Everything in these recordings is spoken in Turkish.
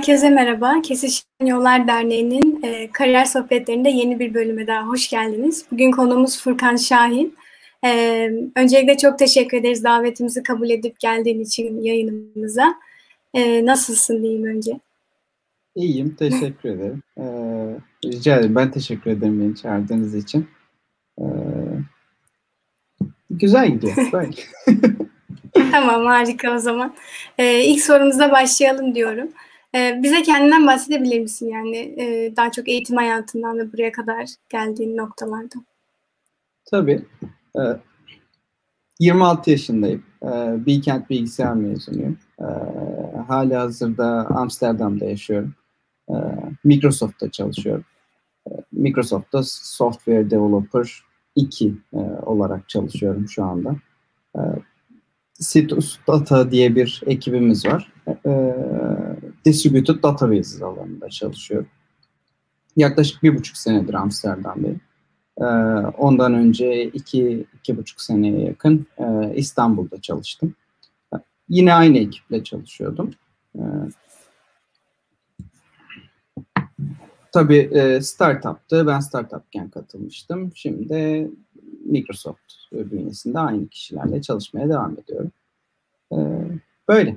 Herkese merhaba. Kesişen Yollar Derneği'nin e, kariyer sohbetlerinde yeni bir bölüme daha hoş geldiniz. Bugün konuğumuz Furkan Şahin. E, öncelikle çok teşekkür ederiz davetimizi kabul edip geldiğin için yayınımıza. E, nasılsın diyeyim önce? İyiyim, teşekkür ederim. Ee, rica ederim, ben teşekkür ederim beni çağırdığınız için. Ee, güzel gidiyor, böyle. tamam, harika o zaman. Ee, ilk sorumuza başlayalım diyorum. Ee, bize kendinden bahsedebilir misin yani e, daha çok eğitim hayatından ve buraya kadar geldiğin noktalarda? Tabii. Ee, 26 yaşındayım. Ee, Bilkent Bilgisayar mezunuyum. Ee, hala hazırda Amsterdam'da yaşıyorum. Ee, Microsoft'ta çalışıyorum. Ee, Microsoft'ta Software Developer 2 e, olarak çalışıyorum şu anda. Ee, Citus Data diye bir ekibimiz var. Ee, Distributed Databases alanında çalışıyorum. Yaklaşık bir buçuk senedir Amsterdam'dayım. Ee, ondan önce iki, iki buçuk seneye yakın e, İstanbul'da çalıştım. Yine aynı ekiple çalışıyordum. Ee, tabii e, startup'tı. Ben startupken katılmıştım. Şimdi Microsoft bünyesinde aynı kişilerle çalışmaya devam ediyorum. Ee, böyle.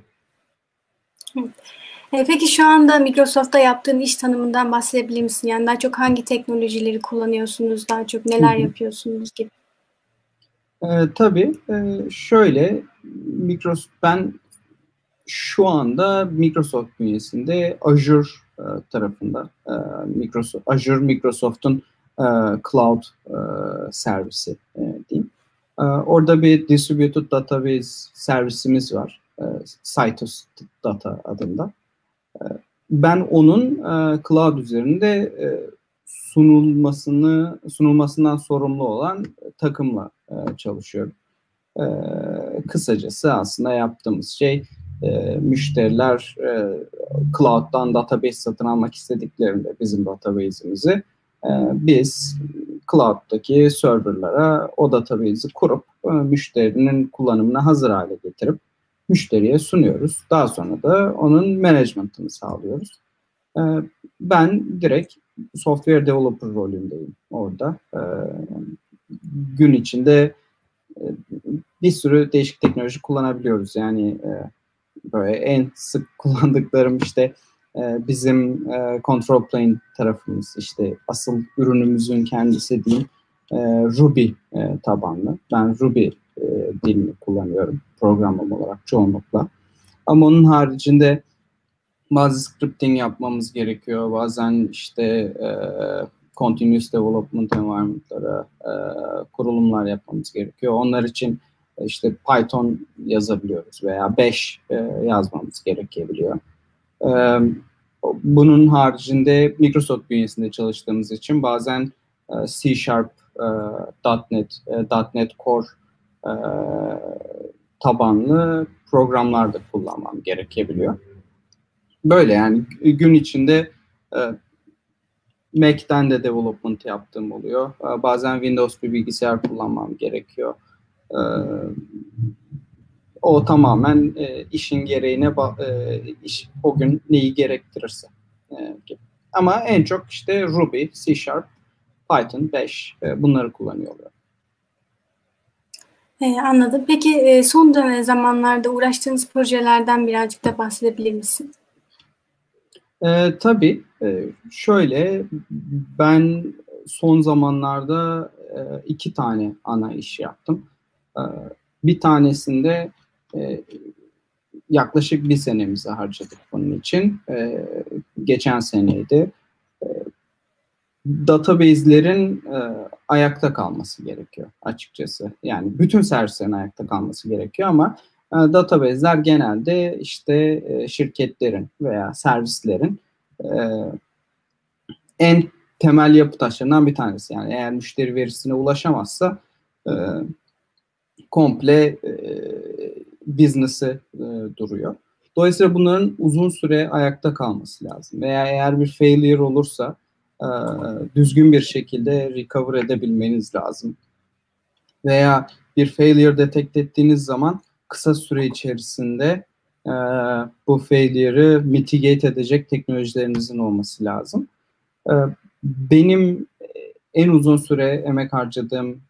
E, peki şu anda Microsoft'ta yaptığın iş tanımından bahsedebilir misin? Yani daha çok hangi teknolojileri kullanıyorsunuz, daha çok neler yapıyorsunuz gibi? Ee, tabii. E, şöyle, Microsoft, ben şu anda Microsoft bünyesinde Azure e, tarafında, e, Microsoft, Azure Microsoft'un e, cloud e, servisi e, diyeyim. E, orada bir distributed database servisimiz var. E, Citus Data adında. E, ben onun e, cloud üzerinde e, sunulmasını sunulmasından sorumlu olan takımla çalışıyorum. E, kısacası aslında yaptığımız şey müşteriler cloud'dan database satın almak istediklerinde bizim database'imizi biz cloud'daki serverlara o database'i kurup müşterinin kullanımına hazır hale getirip müşteriye sunuyoruz. Daha sonra da onun management'ını sağlıyoruz. E, ben direkt software developer rolündeyim orada. E, gün içinde e, bir sürü değişik teknoloji kullanabiliyoruz. Yani e, böyle en sık kullandıklarım işte e, bizim e, control plane tarafımız işte asıl ürünümüzün kendisi değil e, Ruby e, tabanlı. Ben Ruby e, dilini kullanıyorum programım olarak çoğunlukla. Ama onun haricinde bazı scripting yapmamız gerekiyor. Bazen işte e, continuous development environment'lara e, kurulumlar yapmamız gerekiyor. Onlar için işte Python yazabiliyoruz veya Bash e, yazmamız gerekebiliyor. E, bunun haricinde Microsoft bünyesinde çalıştığımız için bazen e, C Sharp, e, .NET, e, .NET Core e, tabanlı programlar da kullanmam gerekebiliyor. Böyle yani gün içinde e, Mac'ten de development yaptığım oluyor. E, bazen Windows bir bilgisayar kullanmam gerekiyor. E, o tamamen e, işin gereğine e, iş o gün neyi gerektirirse e, gibi. Ama en çok işte Ruby, C Sharp, Python, Bash e, bunları kullanıyorlar. E, anladım. Peki e, son dönem zamanlarda uğraştığınız projelerden birazcık da bahsedebilir misin? E, tabii. E, şöyle, ben son zamanlarda e, iki tane ana iş yaptım. E, bir tanesinde e, yaklaşık bir senemizi harcadık bunun için. E, geçen seneydi. Database'lerin e, ayakta kalması gerekiyor açıkçası. Yani bütün servislerin ayakta kalması gerekiyor ama e, database'ler genelde işte e, şirketlerin veya servislerin e, en temel yapı taşlarından bir tanesi. Yani eğer müşteri verisine ulaşamazsa e, komple e, business'ı e, duruyor. Dolayısıyla bunların uzun süre ayakta kalması lazım. Veya eğer bir failure olursa e, düzgün bir şekilde recover edebilmeniz lazım. Veya bir failure detect ettiğiniz zaman kısa süre içerisinde e, bu failure'ı mitigate edecek teknolojilerinizin olması lazım. E, benim en uzun süre emek harcadığım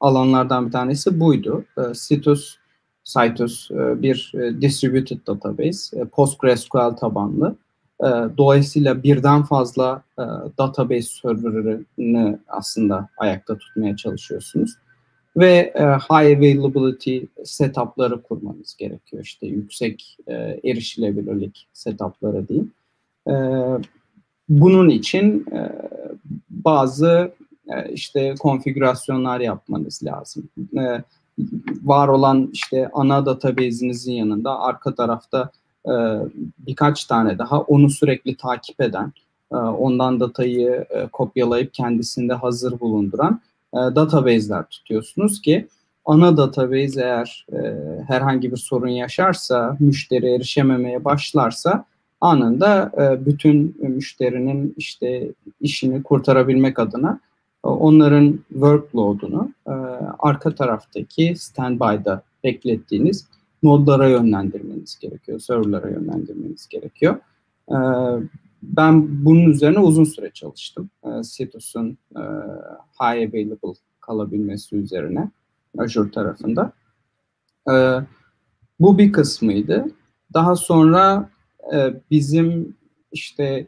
alanlardan bir tanesi buydu. E, Citus, Citus e, bir distributed database, e, PostgreSQL tabanlı. E, dolayısıyla birden fazla e, database serverını aslında ayakta tutmaya çalışıyorsunuz ve e, high availability setupları kurmanız gerekiyor. İşte yüksek e, erişilebilirlik setupları diyeyim. E, bunun için e, bazı e, işte konfigürasyonlar yapmanız lazım. E, var olan işte ana database'inizin yanında arka tarafta e, birkaç tane daha onu sürekli takip eden, e, ondan datayı e, kopyalayıp kendisinde hazır bulunduran e, database'ler tutuyorsunuz ki ana database eğer herhangi bir sorun yaşarsa, müşteri erişememeye başlarsa anında bütün müşterinin işte işini kurtarabilmek adına onların workload'unu e, arka taraftaki standby'da beklettiğiniz nodlara yönlendirmeniz gerekiyor, serverlara yönlendirmeniz gerekiyor. E, ben bunun üzerine uzun süre çalıştım. E, Citus'un e, high available kalabilmesi üzerine Azure tarafında. E, bu bir kısmıydı. Daha sonra e, bizim işte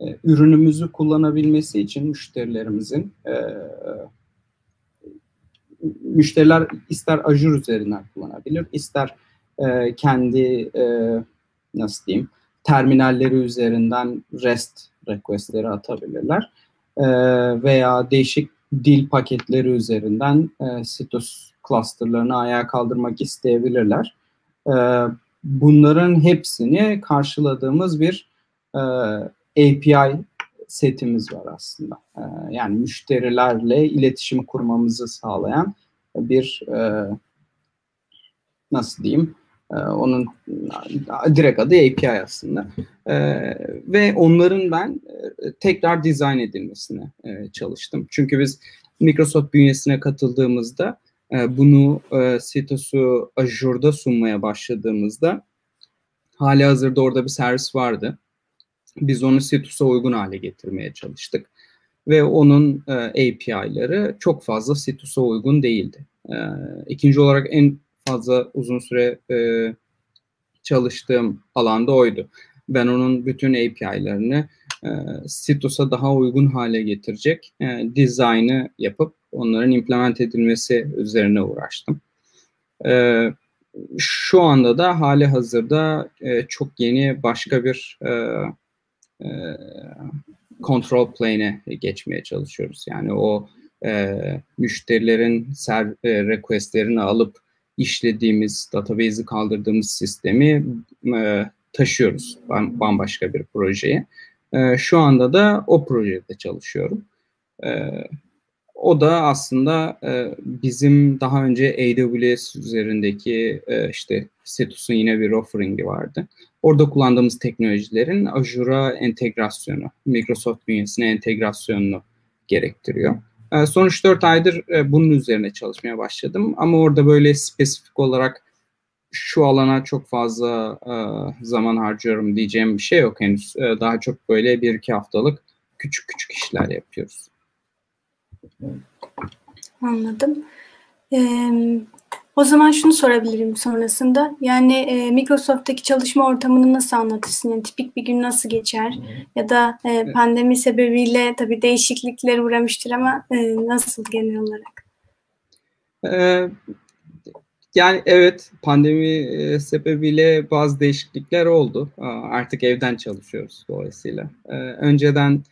e, ürünümüzü kullanabilmesi için müşterilerimizin e, müşteriler ister Azure üzerinden kullanabilir, ister e, kendi e, nasıl diyeyim terminalleri üzerinden REST requestleri atabilirler e, veya değişik dil paketleri üzerinden e, Citus clusterlarını ayağa kaldırmak isteyebilirler. E, bunların hepsini karşıladığımız bir e, API setimiz var aslında. E, yani müşterilerle iletişim kurmamızı sağlayan bir e, nasıl diyeyim e, onun direkt adı API aslında. E, ve onların ben e, tekrar dizayn edilmesine çalıştım. Çünkü biz Microsoft bünyesine katıldığımızda bunu e, Citus'u Azure'da sunmaya başladığımızda hali hazırda orada bir servis vardı. Biz onu Citus'a uygun hale getirmeye çalıştık. Ve onun e, API'ları çok fazla Citus'a uygun değildi. E, ikinci olarak en fazla uzun süre e, çalıştığım alanda oydu. Ben onun bütün API'larını e, Citus'a daha uygun hale getirecek e, dizaynı yapıp onların implement edilmesi üzerine uğraştım. E, şu anda da hali hazırda e, çok yeni başka bir e, e, control plane'e geçmeye çalışıyoruz. Yani o e, müşterilerin ser, e, requestlerini alıp işlediğimiz, database'i kaldırdığımız sistemi e, taşıyoruz bambaşka bir projeye. E, şu anda da o projede çalışıyorum. E, o da aslında e, bizim daha önce AWS üzerindeki e, işte Cetus'un yine bir offering'i vardı. Orada kullandığımız teknolojilerin Azure'a entegrasyonu, Microsoft bünyesine entegrasyonunu gerektiriyor. E, son 3-4 aydır e, bunun üzerine çalışmaya başladım. Ama orada böyle spesifik olarak şu alana çok fazla e, zaman harcıyorum diyeceğim bir şey yok henüz. E, daha çok böyle bir iki haftalık küçük küçük işler yapıyoruz. Anladım. Ee, o zaman şunu sorabilirim sonrasında. Yani e, Microsoft'taki çalışma ortamını nasıl anlatırsın? Yani tipik bir gün nasıl geçer? Ya da e, pandemi sebebiyle tabii değişiklikler uğramıştır ama e, nasıl genel olarak? Ee, yani evet pandemi e, sebebiyle bazı değişiklikler oldu. Artık evden çalışıyoruz dolayısıyla. Ee, önceden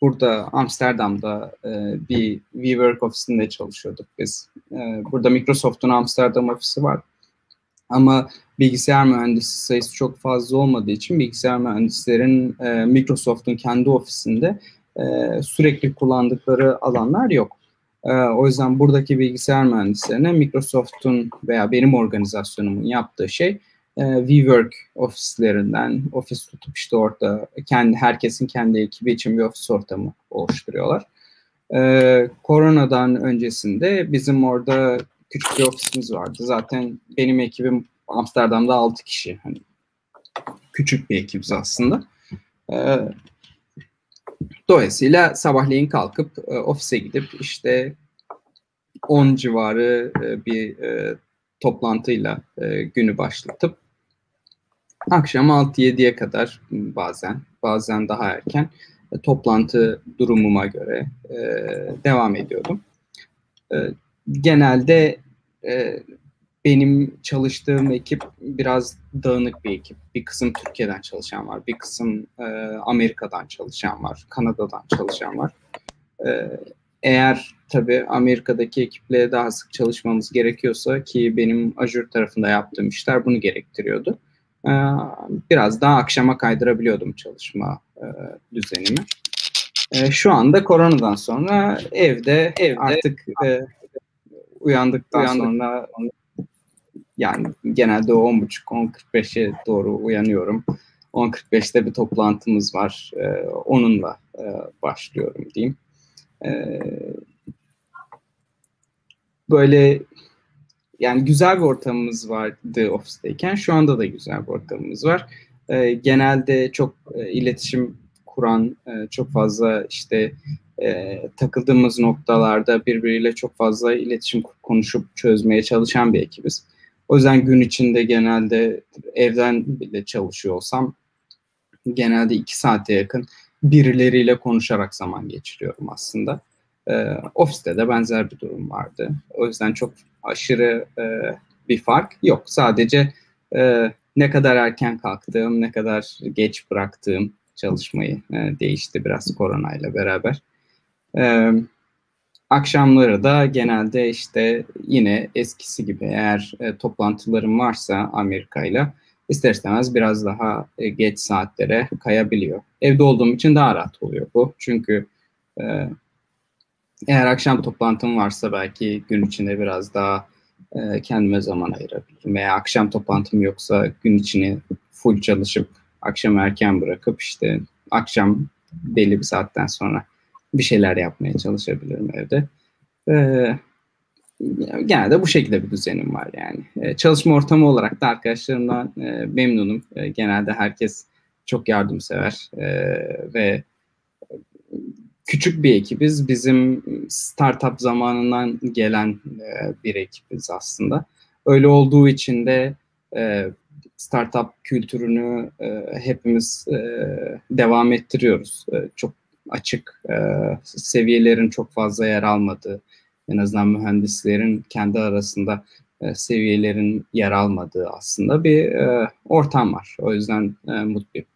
burada Amsterdam'da e, bir WeWork ofisinde çalışıyorduk biz. E, burada Microsoft'un Amsterdam ofisi var. Ama bilgisayar mühendisi sayısı çok fazla olmadığı için bilgisayar mühendislerin e, Microsoft'un kendi ofisinde e, sürekli kullandıkları alanlar yok. E, o yüzden buradaki bilgisayar mühendislerine Microsoft'un veya benim organizasyonumun yaptığı şey e, WeWork ofislerinden ofis tutup işte orada kendi herkesin kendi ekibi için bir ofis ortamı oluşturuyorlar. E, koronadan öncesinde bizim orada küçük bir ofisimiz vardı. Zaten benim ekibim Amsterdam'da 6 kişi. Hani küçük bir ekibiz aslında. E, dolayısıyla sabahleyin kalkıp e, ofise gidip işte 10 civarı e, bir e, toplantıyla e, günü başlatıp akşam 6-7'ye kadar bazen bazen daha erken e, toplantı durumuma göre e, devam ediyordum. E, genelde e, benim çalıştığım ekip biraz dağınık bir ekip. Bir kısım Türkiye'den çalışan var, bir kısım e, Amerika'dan çalışan var, Kanada'dan çalışan var. E, eğer tabii Amerika'daki ekiple daha sık çalışmamız gerekiyorsa ki benim Azure tarafında yaptığım işler bunu gerektiriyordu. E, biraz daha akşama kaydırabiliyordum çalışma e, düzenimi. E, şu anda koronadan sonra evde, evde artık e, uyandıktan uyandık. sonra yani genelde 10.30-10.45'e doğru uyanıyorum. 10.45'te bir toplantımız var. E, onunla e, başlıyorum diyeyim. E, böyle yani güzel bir ortamımız vardı ofisteyken. Şu anda da güzel bir ortamımız var. E, genelde çok e, iletişim kuran, e, çok fazla işte e, takıldığımız noktalarda birbiriyle çok fazla iletişim konuşup çözmeye çalışan bir ekibiz. O yüzden gün içinde genelde evden bile çalışıyor olsam genelde iki saate yakın birileriyle konuşarak zaman geçiriyorum aslında. E, ofiste de benzer bir durum vardı. O yüzden çok aşırı e, bir fark yok. Sadece e, ne kadar erken kalktığım, ne kadar geç bıraktığım çalışmayı e, değişti biraz koronayla beraber. E, akşamları da genelde işte yine eskisi gibi eğer e, toplantılarım varsa Amerika ile ister istemez biraz daha e, geç saatlere kayabiliyor. Evde olduğum için daha rahat oluyor bu. Çünkü e, eğer akşam toplantım varsa belki gün içinde biraz daha e, kendime zaman ayırabilirim. Veya akşam toplantım yoksa gün içini full çalışıp akşam erken bırakıp işte akşam belli bir saatten sonra bir şeyler yapmaya çalışabilirim evde. Ee, genelde bu şekilde bir düzenim var yani. Ee, çalışma ortamı olarak da arkadaşlarımdan e, memnunum. E, genelde herkes çok yardımsever e, ve küçük bir ekibiz. Bizim startup zamanından gelen e, bir ekibiz aslında. Öyle olduğu için de e, startup kültürünü e, hepimiz e, devam ettiriyoruz. E, çok açık e, seviyelerin çok fazla yer almadığı, en azından mühendislerin kendi arasında e, seviyelerin yer almadığı aslında bir e, ortam var. O yüzden e, mutluyum.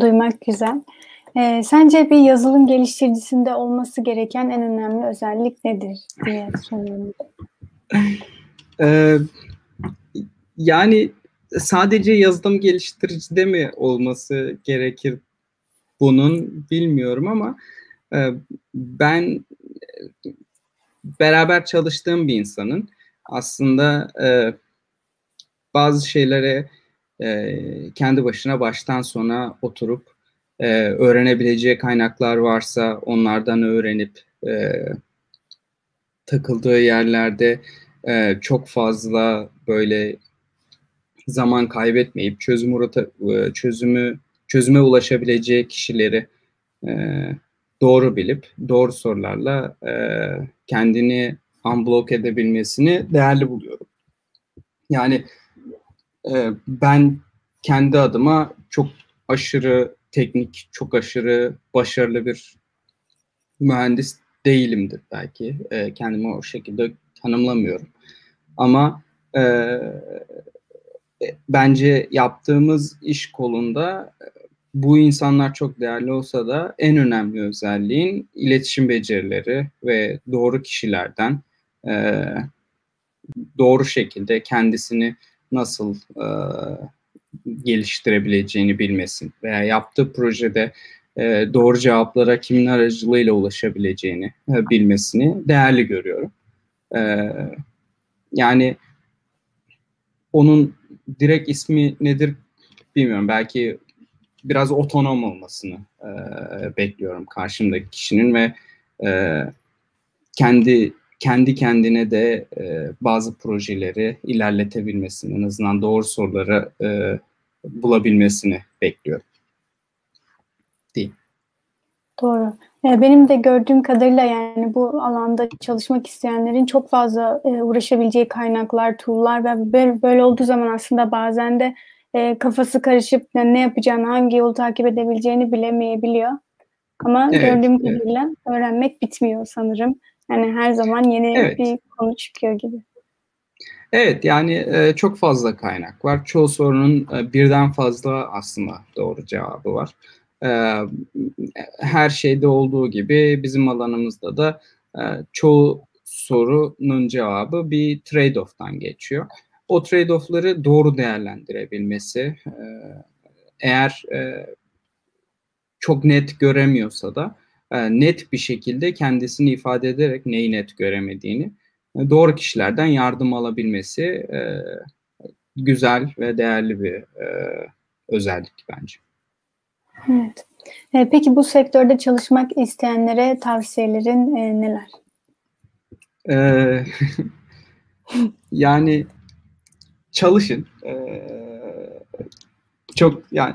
Duymak güzel. E, sence bir yazılım geliştiricisinde olması gereken en önemli özellik nedir diye soruyorum. e, yani sadece yazılım geliştiricide mi olması gerekir bunun bilmiyorum ama e, ben beraber çalıştığım bir insanın aslında e, bazı şeylere e, kendi başına baştan sona oturup e, öğrenebileceği kaynaklar varsa onlardan öğrenip e, takıldığı yerlerde e, çok fazla böyle zaman kaybetmeyip çözüm urata, e, çözümü çözüme ulaşabileceği kişileri e, doğru bilip doğru sorularla e, kendini unblock edebilmesini değerli buluyorum. Yani e, ben kendi adıma çok aşırı teknik, çok aşırı başarılı bir mühendis değilimdir belki. E, kendimi o şekilde tanımlamıyorum. Ama e, bence yaptığımız iş kolunda bu insanlar çok değerli olsa da en önemli özelliğin iletişim becerileri ve doğru kişilerden e, doğru şekilde kendisini nasıl e, geliştirebileceğini bilmesin veya yaptığı projede e, doğru cevaplara kimin aracılığıyla ulaşabileceğini e, bilmesini değerli görüyorum. E, yani onun direkt ismi nedir bilmiyorum. Belki biraz otonom olmasını e, bekliyorum karşımdaki kişinin ve e, kendi kendi kendine de e, bazı projeleri ilerletebilmesini, en azından doğru soruları e, bulabilmesini bekliyorum. Değil. Doğru. Benim de gördüğüm kadarıyla yani bu alanda çalışmak isteyenlerin çok fazla e, uğraşabileceği kaynaklar, tool'lar ve böyle, olduğu zaman aslında bazen de e, kafası karışıp ne yapacağını, hangi yolu takip edebileceğini bilemeyebiliyor. Ama evet, gördüğüm kadarıyla evet. öğrenmek bitmiyor sanırım. Yani her zaman yeni evet. bir konu çıkıyor gibi. Evet yani e, çok fazla kaynak var. Çoğu sorunun e, birden fazla aslında doğru cevabı var. E, her şeyde olduğu gibi bizim alanımızda da e, çoğu sorunun cevabı bir trade-off'tan geçiyor. O trade-off'ları doğru değerlendirebilmesi, e, eğer e, çok net göremiyorsa da e, net bir şekilde kendisini ifade ederek neyi net göremediğini doğru kişilerden yardım alabilmesi e, güzel ve değerli bir özellik bence. Evet. Peki bu sektörde çalışmak isteyenlere tavsiyelerin neler? yani çalışın. çok yani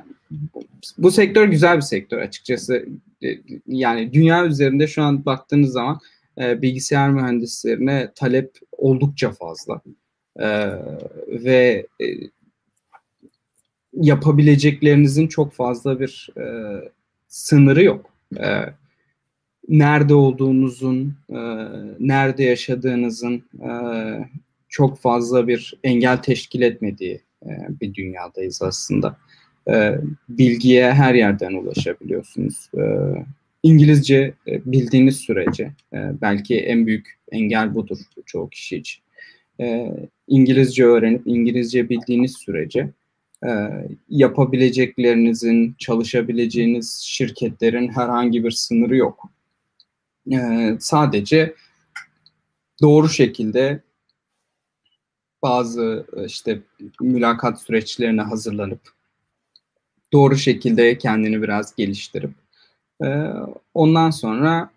bu sektör güzel bir sektör açıkçası. E, yani dünya üzerinde şu an baktığınız zaman e, bilgisayar mühendislerine talep oldukça fazla. E, ve e, yapabileceklerinizin çok fazla bir e, sınırı yok. E, nerede olduğunuzun, e, nerede yaşadığınızın e, çok fazla bir engel teşkil etmediği e, bir dünyadayız aslında e, bilgiye her yerden ulaşabiliyorsunuz. E, İngilizce e, bildiğiniz sürece e, belki en büyük engel budur çoğu kişi için. E, İngilizce öğrenip İngilizce bildiğiniz sürece yapabileceklerinizin, çalışabileceğiniz şirketlerin herhangi bir sınırı yok. Sadece doğru şekilde bazı işte mülakat süreçlerine hazırlanıp doğru şekilde kendini biraz geliştirip e, ondan sonra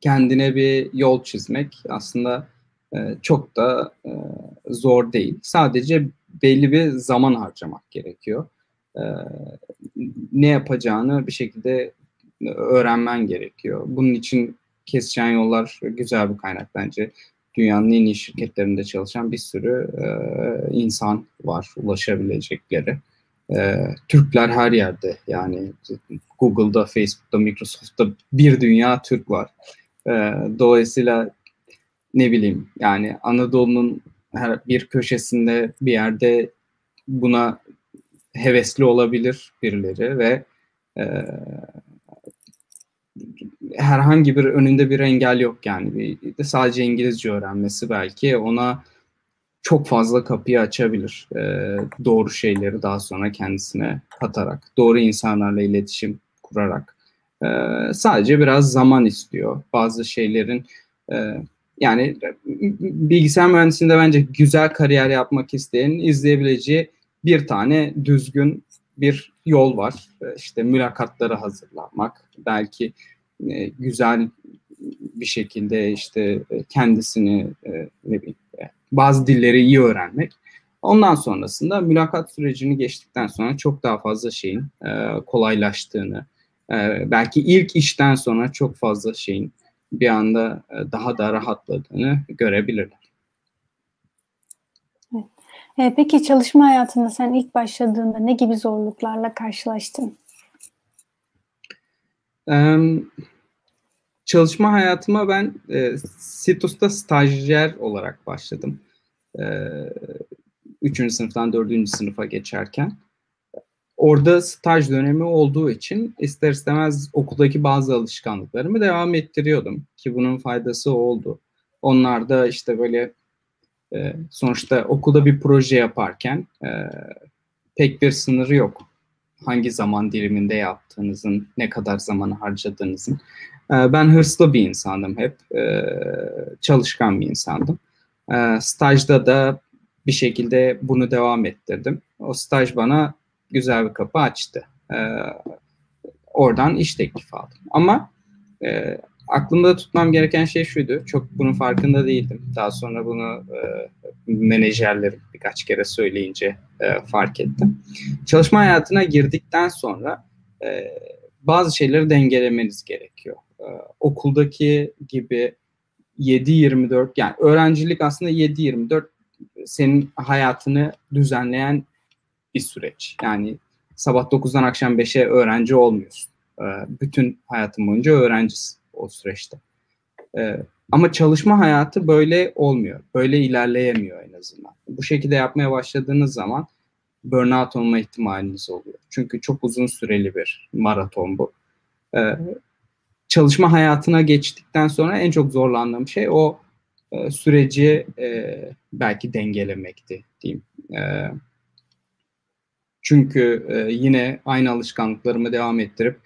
kendine bir yol çizmek aslında e, çok da e, zor değil. Sadece belli bir zaman harcamak gerekiyor. E, ne yapacağını bir şekilde öğrenmen gerekiyor. Bunun için kesişen yollar güzel bir kaynak bence. Dünyanın en iyi şirketlerinde çalışan bir sürü e, insan var ulaşabilecekleri. E, Türkler her yerde yani Google'da, Facebook'ta, Microsoft'ta bir dünya Türk var. E, dolayısıyla ne bileyim yani Anadolu'nun her bir köşesinde bir yerde buna hevesli olabilir birileri ve e, herhangi bir önünde bir engel yok yani. Bir de sadece İngilizce öğrenmesi belki ona çok fazla kapıyı açabilir. E, doğru şeyleri daha sonra kendisine katarak, doğru insanlarla iletişim kurarak. E, sadece biraz zaman istiyor. Bazı şeylerin e, yani bilgisayar mühendisliğinde bence güzel kariyer yapmak isteyen izleyebileceği bir tane düzgün bir yol var. E, işte mülakatları hazırlanmak, belki e, güzel bir şekilde işte kendisini e, ne bileyim bazı dilleri iyi öğrenmek. Ondan sonrasında mülakat sürecini geçtikten sonra çok daha fazla şeyin e, kolaylaştığını, e, belki ilk işten sonra çok fazla şeyin bir anda e, daha da rahatladığını görebilirler. Evet. Peki çalışma hayatında sen ilk başladığında ne gibi zorluklarla karşılaştın? Ee, çalışma hayatıma ben e, Situs'ta stajyer olarak başladım. E, üçüncü sınıftan dördüncü sınıfa geçerken. Orada staj dönemi olduğu için ister istemez okuldaki bazı alışkanlıklarımı devam ettiriyordum. Ki bunun faydası oldu. Onlar da işte böyle e, sonuçta okulda bir proje yaparken e, pek bir sınırı yok. Hangi zaman diliminde yaptığınızın, ne kadar zamanı harcadığınızın. E, ben hırslı bir insandım hep. E, çalışkan bir insandım. E, stajda da bir şekilde bunu devam ettirdim. O staj bana güzel bir kapı açtı. Oradan iş teklifi aldım. Ama e, aklımda tutmam gereken şey şuydu. Çok bunun farkında değildim. Daha sonra bunu e, menajerlerim birkaç kere söyleyince e, fark ettim. Çalışma hayatına girdikten sonra e, bazı şeyleri dengelemeniz gerekiyor. E, okuldaki gibi 7-24 yani öğrencilik aslında 7-24 senin hayatını düzenleyen bir süreç. Yani sabah 9'dan akşam 5'e öğrenci olmuyorsun. E, bütün hayatın boyunca öğrencisin o süreçte. E, ama çalışma hayatı böyle olmuyor. Böyle ilerleyemiyor en azından. Bu şekilde yapmaya başladığınız zaman burnout olma ihtimaliniz oluyor. Çünkü çok uzun süreli bir maraton bu. Ee, çalışma hayatına geçtikten sonra en çok zorlandığım şey o e, süreci e, belki dengelemekti diyeyim. E, çünkü e, yine aynı alışkanlıklarımı devam ettirip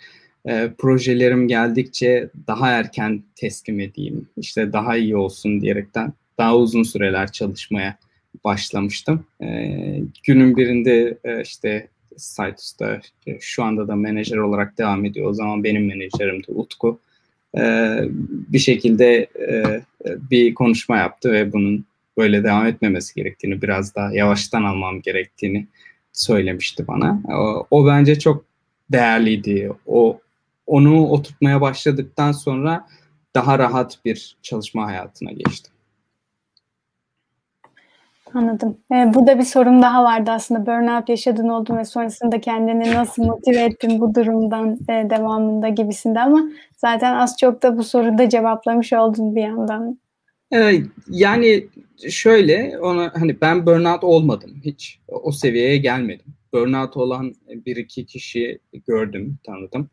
e, projelerim geldikçe daha erken teslim edeyim, işte daha iyi olsun diyerekten daha uzun süreler çalışmaya başlamıştım. E, günün birinde e, işte Citus'ta e, şu anda da menajer olarak devam ediyor. O zaman benim menajerimdi Utku. E, bir şekilde e, bir konuşma yaptı ve bunun böyle devam etmemesi gerektiğini, biraz daha yavaştan almam gerektiğini söylemişti bana. O, o bence çok değerliydi. O onu oturtmaya başladıktan sonra daha rahat bir çalışma hayatına geçtim. Anladım. Ee, burada bir sorum daha vardı aslında. Burnout yaşadın oldu ve sonrasında kendini nasıl motive ettin bu durumdan e, devamında gibisinde ama zaten az çok da bu soruda cevaplamış oldun bir yandan. Ee, yani şöyle ona hani ben burnout olmadım hiç o seviyeye gelmedim. Burnout olan bir iki kişi gördüm, tanıdım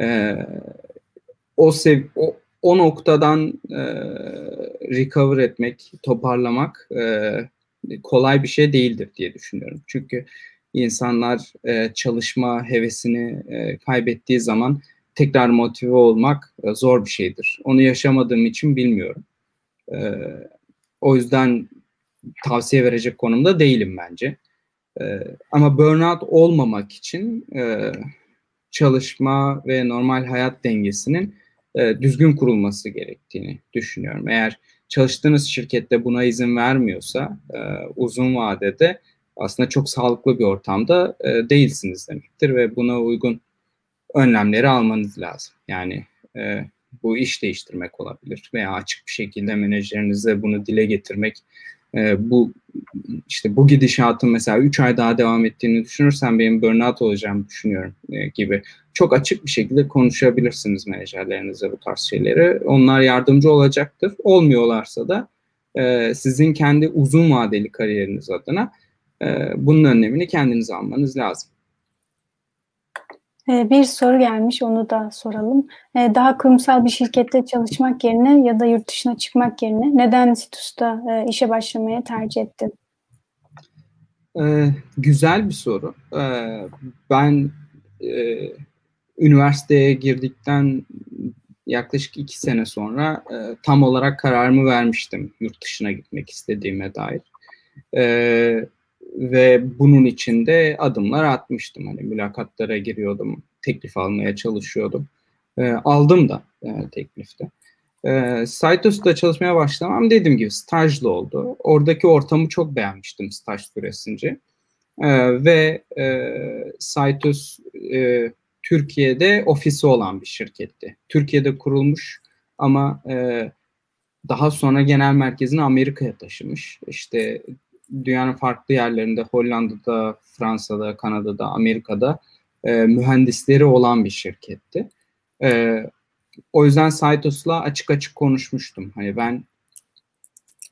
e, o sev o, o noktadan e, recover etmek, toparlamak e, kolay bir şey değildir diye düşünüyorum. Çünkü insanlar e, çalışma hevesini e, kaybettiği zaman tekrar motive olmak e, zor bir şeydir. Onu yaşamadığım için bilmiyorum. E, o yüzden tavsiye verecek konumda değilim bence. E, ama burnout olmamak için e, çalışma ve normal hayat dengesinin e, düzgün kurulması gerektiğini düşünüyorum. Eğer çalıştığınız şirkette buna izin vermiyorsa e, uzun vadede aslında çok sağlıklı bir ortamda e, değilsiniz demektir ve buna uygun önlemleri almanız lazım. Yani e, bu iş değiştirmek olabilir veya açık bir şekilde menajerinize bunu dile getirmek e, bu işte bu gidişatın mesela 3 ay daha devam ettiğini düşünürsen benim burnout olacağımı düşünüyorum e, gibi çok açık bir şekilde konuşabilirsiniz menajerlerinize bu tarz şeyleri. Onlar yardımcı olacaktır. Olmuyorlarsa da e, sizin kendi uzun vadeli kariyeriniz adına e, bunun önlemini kendiniz almanız lazım. Ee, bir soru gelmiş, onu da soralım. Ee, daha kurumsal bir şirkette çalışmak yerine ya da yurt dışına çıkmak yerine neden Situs'ta e, işe başlamaya tercih ettin? Ee, güzel bir soru. ben e, üniversiteye girdikten yaklaşık iki sene sonra e, tam olarak kararımı vermiştim yurt dışına gitmek istediğime dair. Evet ve bunun içinde adımlar atmıştım. Hani mülakatlara giriyordum, teklif almaya çalışıyordum. E, aldım da e, teklifte. E, Saitus'ta çalışmaya başlamam dediğim gibi stajlı oldu. Oradaki ortamı çok beğenmiştim staj süresince. E, ve e, Saitus e, Türkiye'de ofisi olan bir şirketti. Türkiye'de kurulmuş ama e, daha sonra genel merkezini Amerika'ya taşımış. İşte dünyanın farklı yerlerinde Hollanda'da, Fransa'da, Kanada'da, Amerika'da e, mühendisleri olan bir şirketti. E, o yüzden Saitos'la açık açık konuşmuştum. Hani ben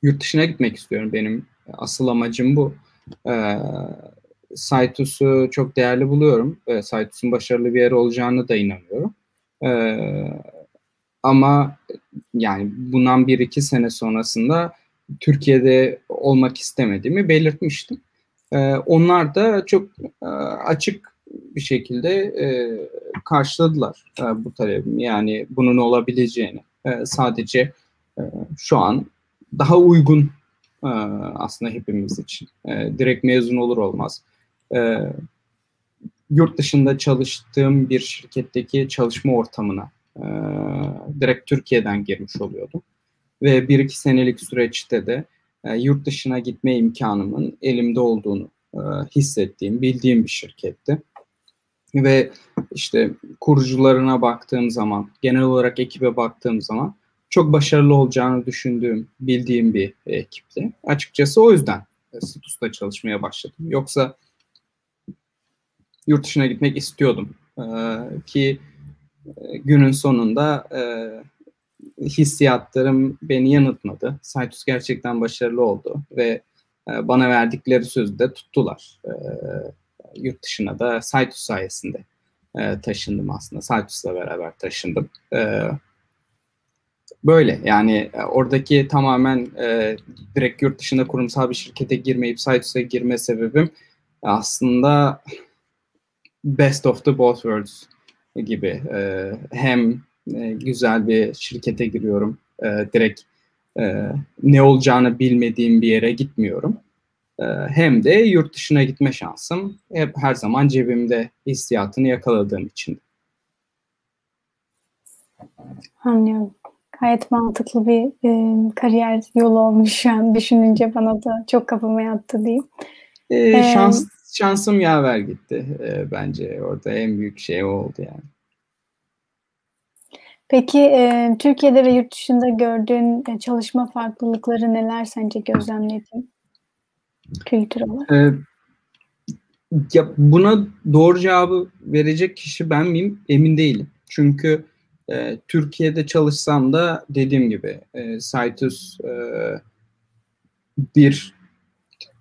yurt dışına gitmek istiyorum. Benim asıl amacım bu. E, Saitos'u çok değerli buluyorum. E, Saitos'un başarılı bir yer olacağını da inanıyorum. E, ama yani bundan bir iki sene sonrasında Türkiye'de olmak istemediğimi belirtmiştim. E, onlar da çok e, açık bir şekilde e, karşıladılar e, bu talebimi. Yani bunun olabileceğini. Sadece şu an daha uygun aslında hepimiz için. Direkt mezun olur olmaz. Yurt dışında çalıştığım bir şirketteki çalışma ortamına direkt Türkiye'den girmiş oluyordum. Ve bir iki senelik süreçte de e, yurt dışına gitme imkanımın elimde olduğunu e, hissettiğim, bildiğim bir şirketti. Ve işte kurucularına baktığım zaman, genel olarak ekibe baktığım zaman çok başarılı olacağını düşündüğüm, bildiğim bir ekipti. Açıkçası o yüzden Status'ta çalışmaya başladım. Yoksa yurt dışına gitmek istiyordum. Ee, ki e, günün sonunda e, hissiyatlarım beni yanıltmadı. Saitus gerçekten başarılı oldu ve e, bana verdikleri sözü de tuttular. E, yurt dışına da Saitus sayesinde e, taşındım aslında. Saitus'la beraber taşındım. Böyle yani oradaki tamamen direkt yurt dışında kurumsal bir şirkete girmeyip Saitus'a girme sebebim aslında best of the both worlds gibi. E, hem e, güzel bir şirkete giriyorum. E, direkt e, ne olacağını bilmediğim bir yere gitmiyorum. E, hem de yurt dışına gitme şansım hep her zaman cebimde hissiyatını yakaladığım için. Anlıyorum. Gayet mantıklı bir e, kariyer yolu olmuş şu an düşününce bana da çok kafama yattı diyeyim. E, ee, şans şansım yaver gitti e, bence orada en büyük şey o oldu yani. Peki e, Türkiye'de ve yurt dışında gördüğün e, çalışma farklılıkları neler sence gözlemledin kültür olarak? E, ya buna doğru cevabı verecek kişi ben miyim emin değilim. Çünkü e, Türkiye'de çalışsam da dediğim gibi e, Citus e, bir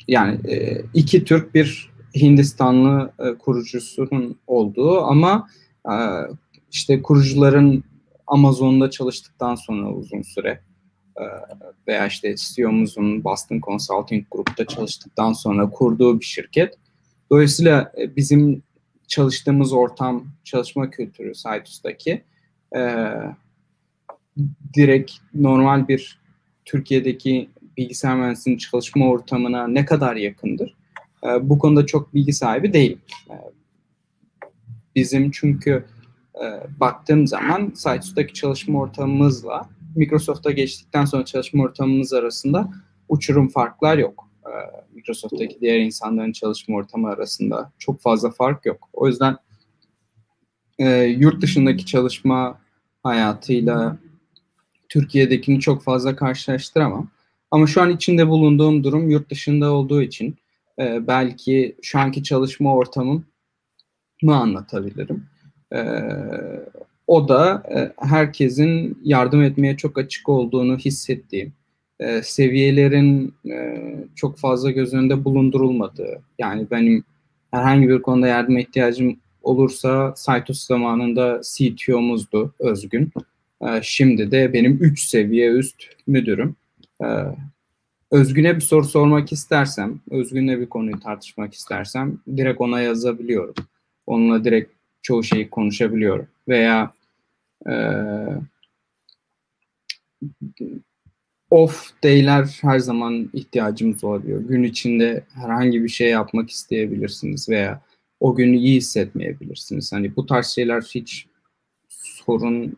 yani e, iki Türk bir Hindistanlı e, kurucusunun olduğu ama e, işte kurucuların Amazon'da çalıştıktan sonra uzun süre e, veya işte CEO'muzun Boston Consulting Group'ta çalıştıktan sonra kurduğu bir şirket. Dolayısıyla e, bizim çalıştığımız ortam, çalışma kültürü Citus'taki e, direkt normal bir Türkiye'deki bilgisayar mühendisliğinin çalışma ortamına ne kadar yakındır? E, bu konuda çok bilgi sahibi değilim. E, bizim çünkü e, baktığım zaman Sites'taki çalışma ortamımızla Microsoft'a geçtikten sonra çalışma ortamımız arasında uçurum farklar yok. E, Microsoft'taki diğer insanların çalışma ortamı arasında çok fazla fark yok. O yüzden e, yurt dışındaki çalışma hayatıyla Türkiye'dekini çok fazla karşılaştıramam. Ama şu an içinde bulunduğum durum yurt dışında olduğu için e, belki şu anki çalışma ortamım mı anlatabilirim. E, o da e, herkesin yardım etmeye çok açık olduğunu hissettiğim, e, seviyelerin e, çok fazla göz önünde bulundurulmadığı, yani benim herhangi bir konuda yardıma ihtiyacım olursa Saitos zamanında CTO'muzdu Özgün. E, şimdi de benim 3 seviye üst müdürüm. E, Özgün'e bir soru sormak istersem, Özgün'le bir konuyu tartışmak istersem direkt ona yazabiliyorum. Onunla direkt çoğu şeyi konuşabiliyorum. Veya e, off day'ler her zaman ihtiyacımız olabiliyor. Gün içinde herhangi bir şey yapmak isteyebilirsiniz veya o günü iyi hissetmeyebilirsiniz. Hani bu tarz şeyler hiç sorun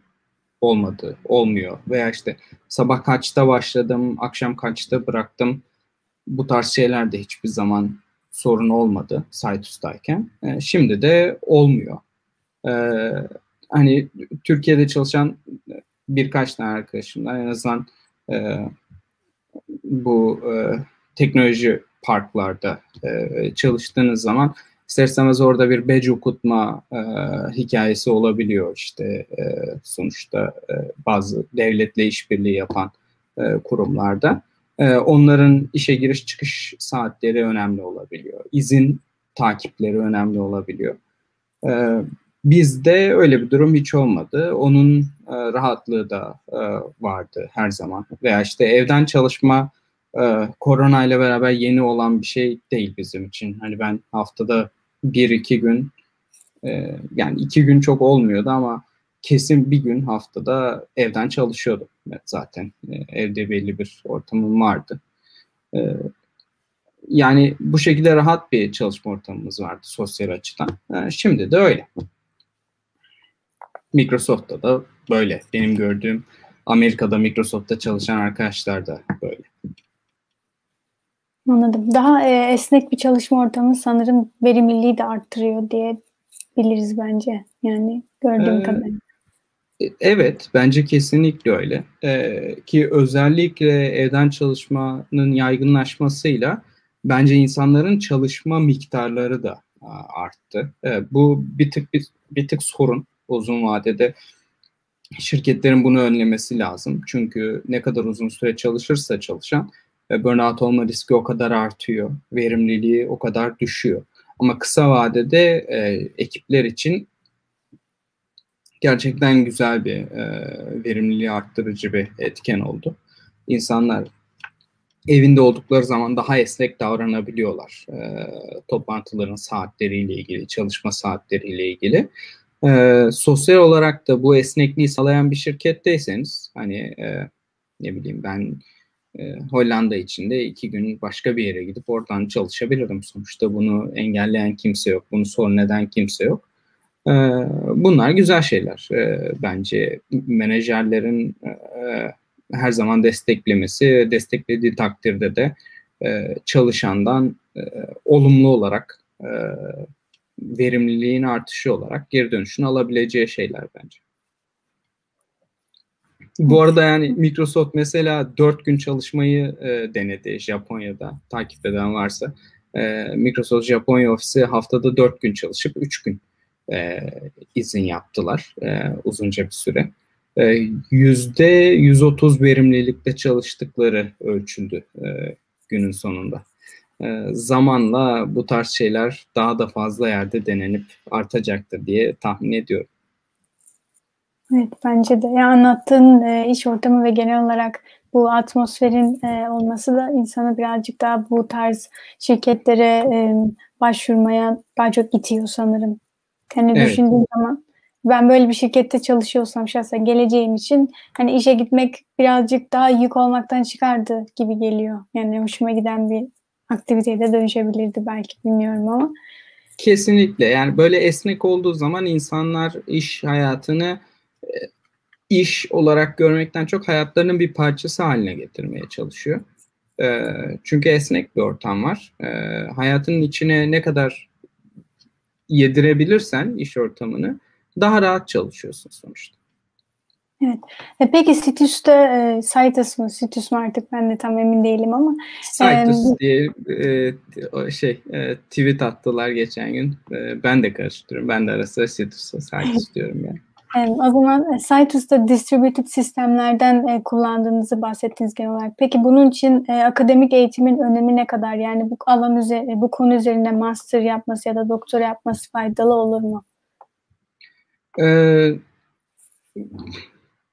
olmadı, olmuyor. Veya işte sabah kaçta başladım, akşam kaçta bıraktım. Bu tarz şeyler de hiçbir zaman sorun olmadı Saitus'tayken. E, şimdi de olmuyor. E, hani Türkiye'de çalışan birkaç tane arkadaşımdan en azından e, bu e, teknoloji parklarda e, çalıştığınız zaman ister istemez orada bir badge okutma e, hikayesi olabiliyor işte e, sonuçta e, bazı devletle işbirliği yapan e, kurumlarda. E, onların işe giriş çıkış saatleri önemli olabiliyor. İzin takipleri önemli olabiliyor. E, bizde öyle bir durum hiç olmadı. Onun e, rahatlığı da e, vardı her zaman. Veya işte evden çalışma e, korona ile beraber yeni olan bir şey değil bizim için. Hani ben haftada bir iki gün yani iki gün çok olmuyordu ama kesin bir gün haftada evden çalışıyordum zaten. Evde belli bir ortamım vardı. Yani bu şekilde rahat bir çalışma ortamımız vardı sosyal açıdan. Şimdi de öyle. Microsoft'ta da böyle. Benim gördüğüm Amerika'da Microsoft'ta çalışan arkadaşlar da böyle. Anladım. Daha e, esnek bir çalışma ortamı sanırım verimliliği de arttırıyor diye biliriz bence. Yani gördüğüm ee, kadarıyla. Evet, bence kesinlikle öyle. Ee, ki özellikle evden çalışmanın yaygınlaşmasıyla bence insanların çalışma miktarları da arttı. Ee, bu bir tık bir, bir tık sorun uzun vadede. Şirketlerin bunu önlemesi lazım. Çünkü ne kadar uzun süre çalışırsa çalışan e, burnout olma riski o kadar artıyor. Verimliliği o kadar düşüyor. Ama kısa vadede e, ekipler için gerçekten güzel bir e, verimliliği arttırıcı bir etken oldu. İnsanlar evinde oldukları zaman daha esnek davranabiliyorlar. E, toplantıların saatleriyle ilgili, çalışma saatleriyle ilgili. E, sosyal olarak da bu esnekliği sağlayan bir şirketteyseniz, hani e, ne bileyim ben e, Hollanda içinde iki gün başka bir yere gidip oradan çalışabilirim. Sonuçta bunu engelleyen kimse yok, bunu sorun eden kimse yok. E, bunlar güzel şeyler. E, bence menajerlerin e, her zaman desteklemesi, desteklediği takdirde de e, çalışandan e, olumlu olarak e, verimliliğin artışı olarak geri dönüşünü alabileceği şeyler bence. Bu arada yani Microsoft mesela dört gün çalışmayı e, denedi Japonya'da takip eden varsa. E, Microsoft Japonya ofisi haftada dört gün çalışıp üç gün e, izin yaptılar e, uzunca bir süre. E, yüzde 130 verimlilikte çalıştıkları ölçüldü e, günün sonunda. E, zamanla bu tarz şeyler daha da fazla yerde denenip artacaktır diye tahmin ediyorum. Evet bence de. Ya anlattığın e, iş ortamı ve genel olarak bu atmosferin e, olması da insanı birazcık daha bu tarz şirketlere e, başvurmaya daha çok itiyor sanırım. Yani evet. düşündüğüm zaman ben böyle bir şirkette çalışıyorsam şahsen geleceğim için hani işe gitmek birazcık daha yük olmaktan çıkardı gibi geliyor. Yani hoşuma giden bir aktiviteye de dönüşebilirdi belki bilmiyorum ama. Kesinlikle yani böyle esnek olduğu zaman insanlar iş hayatını e, iş olarak görmekten çok hayatlarının bir parçası haline getirmeye çalışıyor. E, çünkü esnek bir ortam var. E, hayatının içine ne kadar yedirebilirsen iş ortamını daha rahat çalışıyorsun sonuçta. Evet. E peki Citus'ta e, Citus mu, Citus mu artık ben de tam emin değilim ama. Citus e, diye e, şey e, tweet attılar geçen gün. E, ben de karıştırıyorum. Ben de arası Citus'a Citus diyorum yani. Evet, o zaman e, Citus'ta distributed sistemlerden e, kullandığınızı bahsettiniz genel olarak. Peki bunun için e, akademik eğitimin önemi ne kadar? Yani bu alan üzerine, bu konu üzerine master yapması ya da doktora yapması faydalı olur mu? Ee,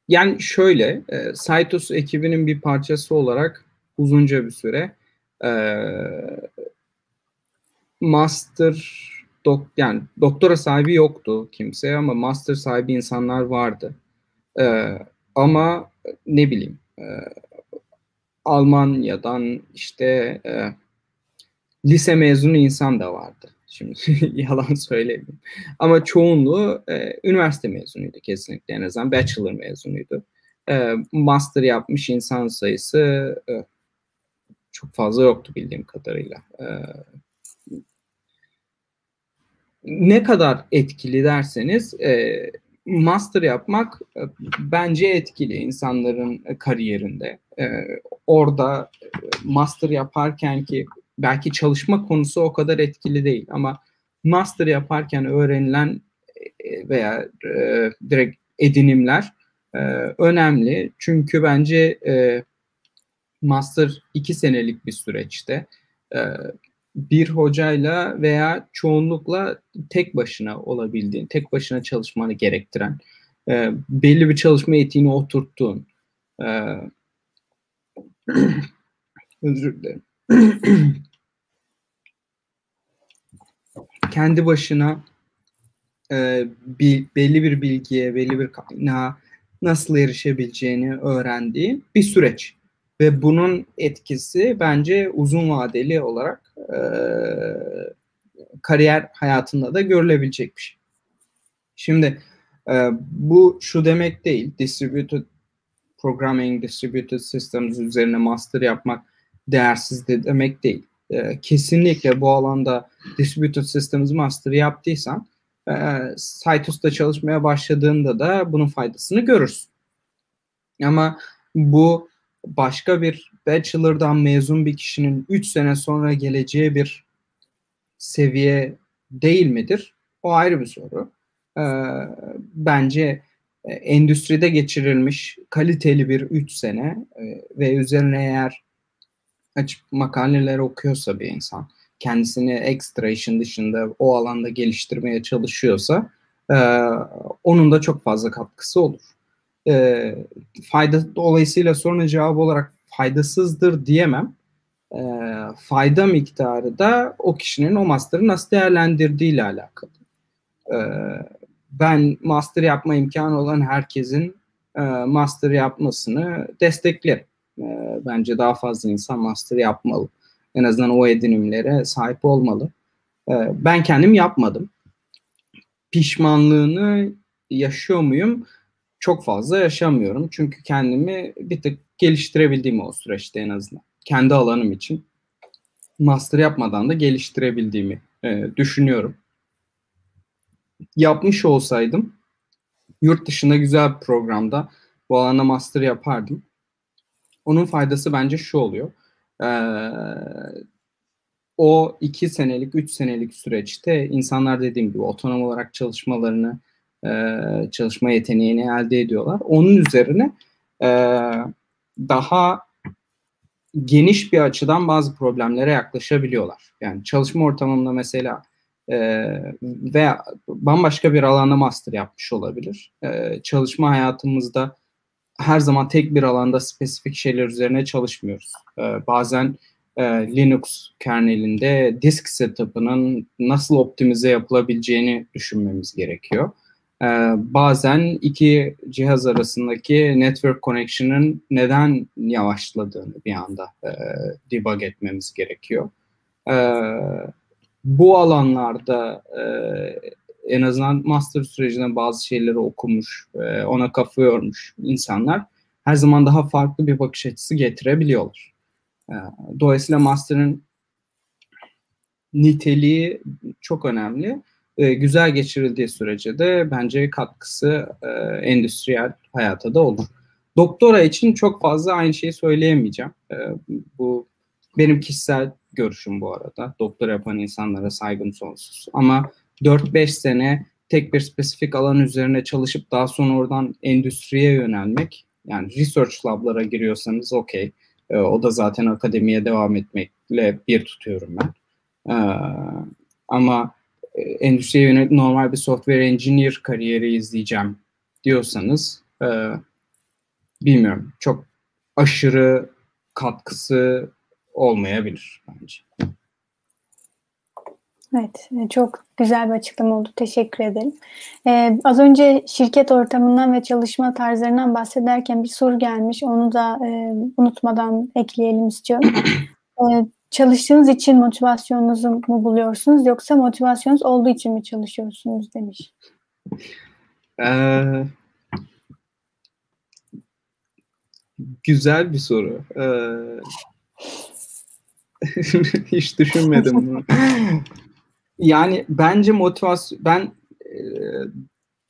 yani şöyle, e, Citus ekibinin bir parçası olarak uzunca bir süre e, master dok yani doktora sahibi yoktu kimse ama master sahibi insanlar vardı. E, ama ne bileyim e, Almanya'dan işte e, lise mezunu insan da vardı. Şimdi yalan söyleyeyim. Ama çoğunluğu e, üniversite mezunuydu kesinlikle en azından bachelor mezunuydu. E, master yapmış insan sayısı e, çok fazla yoktu bildiğim kadarıyla. E, ne kadar etkili derseniz e, master yapmak e, bence etkili insanların kariyerinde. E, orada e, master yaparken ki belki çalışma konusu o kadar etkili değil ama master yaparken öğrenilen e, veya e, direkt edinimler e, önemli. Çünkü bence e, master iki senelik bir süreçte e, bir hocayla veya çoğunlukla tek başına olabildiğin, tek başına çalışmanı gerektiren, e, belli bir çalışma etiğini oturttuğun, e, özür dilerim. kendi başına e, bir, belli bir bilgiye, belli bir kaynağa nasıl erişebileceğini öğrendiği bir süreç. Ve bunun etkisi bence uzun vadeli olarak e, kariyer hayatında da görülebilecek bir şey. Şimdi E, bu şu demek değil. Distributed programming, distributed systems üzerine master yapmak değersiz de demek değil. E, kesinlikle bu alanda distributed systems master yaptıysan e, Citus'ta çalışmaya başladığında da bunun faydasını görürsün. Ama bu başka bir bachelor'dan mezun bir kişinin 3 sene sonra geleceği bir seviye değil midir? O ayrı bir soru. Ee, bence e, endüstride geçirilmiş kaliteli bir 3 sene e, ve üzerine eğer açıp makaleler okuyorsa bir insan, kendisini ekstra işin dışında o alanda geliştirmeye çalışıyorsa e, onun da çok fazla katkısı olur. E, fayda dolayısıyla sorunun cevabı olarak faydasızdır diyemem. E, fayda miktarı da o kişinin o master'ı nasıl değerlendirdiği ile alakalı. E, ben master yapma imkanı olan herkesin e, master yapmasını desteklerim. E, bence daha fazla insan master yapmalı. En azından o edinimlere sahip olmalı. E, ben kendim yapmadım. Pişmanlığını yaşıyor muyum? Çok fazla yaşamıyorum. Çünkü kendimi bir tık geliştirebildiğim o süreçte en azından. Kendi alanım için master yapmadan da geliştirebildiğimi e, düşünüyorum. Yapmış olsaydım yurt dışında güzel bir programda bu alanda master yapardım. Onun faydası bence şu oluyor. Ee, o iki senelik, üç senelik süreçte insanlar dediğim gibi otonom olarak çalışmalarını, e, çalışma yeteneğini elde ediyorlar. Onun üzerine e, daha geniş bir açıdan bazı problemlere yaklaşabiliyorlar. Yani çalışma ortamında mesela e, veya bambaşka bir alanda master yapmış olabilir. E, çalışma hayatımızda her zaman tek bir alanda spesifik şeyler üzerine çalışmıyoruz. E, bazen e, Linux kernelinde disk setup'ının nasıl optimize yapılabileceğini düşünmemiz gerekiyor. E, bazen iki cihaz arasındaki network connection'ın neden yavaşladığını bir anda e, debug etmemiz gerekiyor. E, bu alanlarda e, en azından master sürecinde bazı şeyleri okumuş, e, ona kafa yormuş insanlar her zaman daha farklı bir bakış açısı getirebiliyorlar. E, dolayısıyla master'ın niteliği çok önemli. E, güzel geçirildiği sürece de bence katkısı e, endüstriyel hayata da olur. Doktora için çok fazla aynı şeyi söyleyemeyeceğim. Bu benim kişisel görüşüm bu arada. Doktora yapan insanlara saygım sonsuz. Ama 4-5 sene tek bir spesifik alan üzerine çalışıp daha sonra oradan endüstriye yönelmek yani research lablara giriyorsanız okey. E, o da zaten akademiye devam etmekle bir tutuyorum ben. E, ama endüstriye yönelik normal bir software engineer kariyeri izleyeceğim diyorsanız e, bilmiyorum. Çok aşırı katkısı olmayabilir bence. Evet, e, çok güzel bir açıklama oldu. Teşekkür ederim. Ee, az önce şirket ortamından ve çalışma tarzlarından bahsederken bir soru gelmiş. Onu da e, unutmadan ekleyelim istiyorum. Ee, çalıştığınız için motivasyonunuzu mu buluyorsunuz yoksa motivasyonunuz olduğu için mi çalışıyorsunuz demiş. Ee, güzel bir soru. Ee, hiç düşünmedim bunu. Yani bence motivasyon ben e,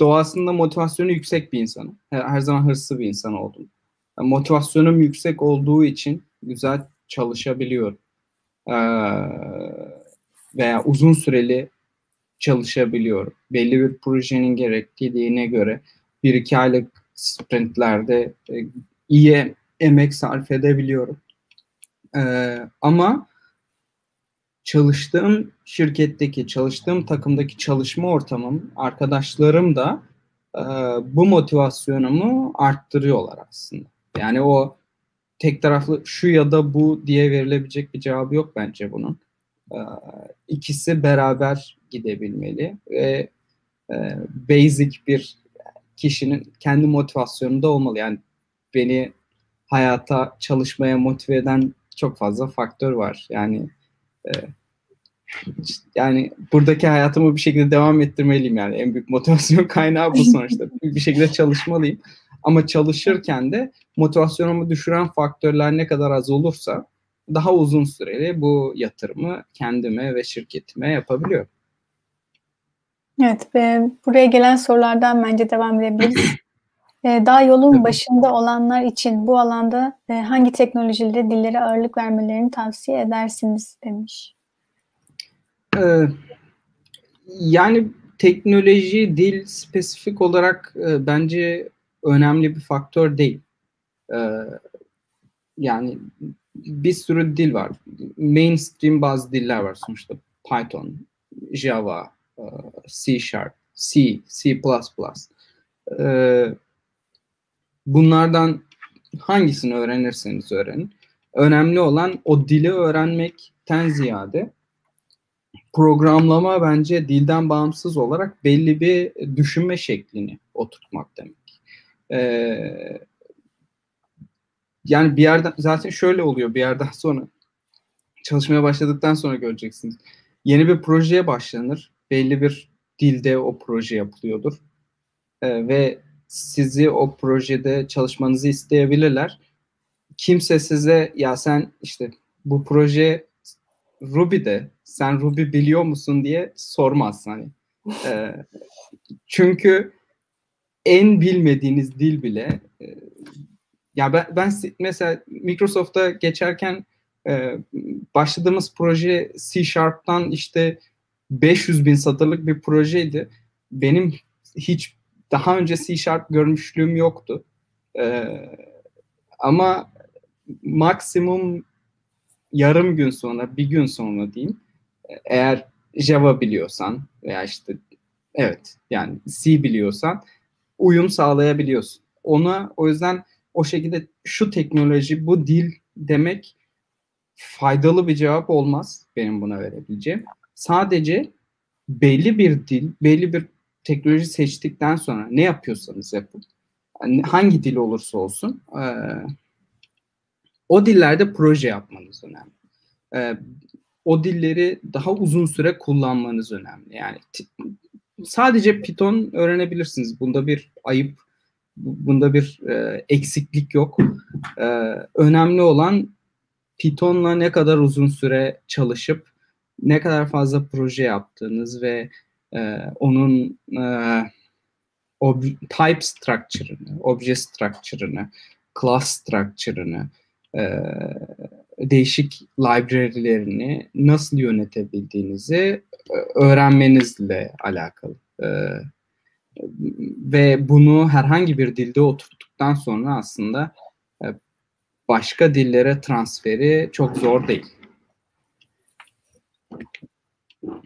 doğasında motivasyonu yüksek bir insanım. Her, zaman hırslı bir insan oldum. Motivasyonum yüksek olduğu için güzel çalışabiliyorum. Veya uzun süreli çalışabiliyorum. Belli bir projenin gerektiğine göre bir iki aylık sprintlerde e, iyi emek sarf edebiliyorum. Ee, ama çalıştığım şirketteki, çalıştığım takımdaki çalışma ortamım, arkadaşlarım da e, bu motivasyonumu arttırıyorlar aslında. Yani o tek taraflı şu ya da bu diye verilebilecek bir cevabı yok bence bunun. E, ikisi beraber gidebilmeli ve e, basic bir kişinin kendi motivasyonu da olmalı. Yani beni hayata çalışmaya motive eden çok fazla faktör var. Yani e, yani buradaki hayatımı bir şekilde devam ettirmeliyim yani en büyük motivasyon kaynağı bu sonuçta bir şekilde çalışmalıyım ama çalışırken de motivasyonumu düşüren faktörler ne kadar az olursa daha uzun süreli bu yatırımı kendime ve şirketime yapabiliyorum. Evet, ve buraya gelen sorulardan bence devam edebiliriz. Ee, daha yolun başında olanlar için bu alanda e, hangi teknolojileri, dillere ağırlık vermelerini tavsiye edersiniz demiş. Ee, yani teknoloji, dil spesifik olarak e, bence önemli bir faktör değil. Ee, yani bir sürü dil var. Mainstream bazı diller var sonuçta. Python, Java, e, C Sharp, C, C++. Ee, bunlardan hangisini öğrenirseniz öğrenin. Önemli olan o dili öğrenmekten ziyade programlama bence dilden bağımsız olarak belli bir düşünme şeklini oturtmak demek. Ee, yani bir yerden zaten şöyle oluyor bir yerden sonra çalışmaya başladıktan sonra göreceksiniz. Yeni bir projeye başlanır. Belli bir dilde o proje yapılıyordur. Ee, ve sizi o projede çalışmanızı isteyebilirler. Kimse size ya sen işte bu proje Ruby'de sen Ruby biliyor musun diye sormaz hani. Ee, çünkü en bilmediğiniz dil bile e, ya ben, ben mesela Microsoft'a geçerken e, başladığımız proje C Sharp'tan işte 500 bin satırlık bir projeydi. Benim hiç daha önce C Sharp görmüşlüğüm yoktu. E, ama maksimum yarım gün sonra, bir gün sonra diyeyim, eğer Java biliyorsan veya işte evet yani C biliyorsan uyum sağlayabiliyorsun. Ona o yüzden o şekilde şu teknoloji, bu dil demek faydalı bir cevap olmaz benim buna verebileceğim. Sadece belli bir dil, belli bir teknoloji seçtikten sonra ne yapıyorsanız yapın. Yani hangi dil olursa olsun e, o dillerde proje yapmanız önemli. E, o dilleri daha uzun süre kullanmanız önemli. Yani sadece Python öğrenebilirsiniz. Bunda bir ayıp, bunda bir e, eksiklik yok. E, önemli olan Python'la ne kadar uzun süre çalışıp ne kadar fazla proje yaptığınız ve e, onun e, ob- type structure'ını, obje structure'ını, class structure'ını, e, değişik library'lerini nasıl yönetebildiğinizi e, öğrenmenizle alakalı. E, ve bunu herhangi bir dilde oturttuktan sonra aslında e, başka dillere transferi çok zor değil.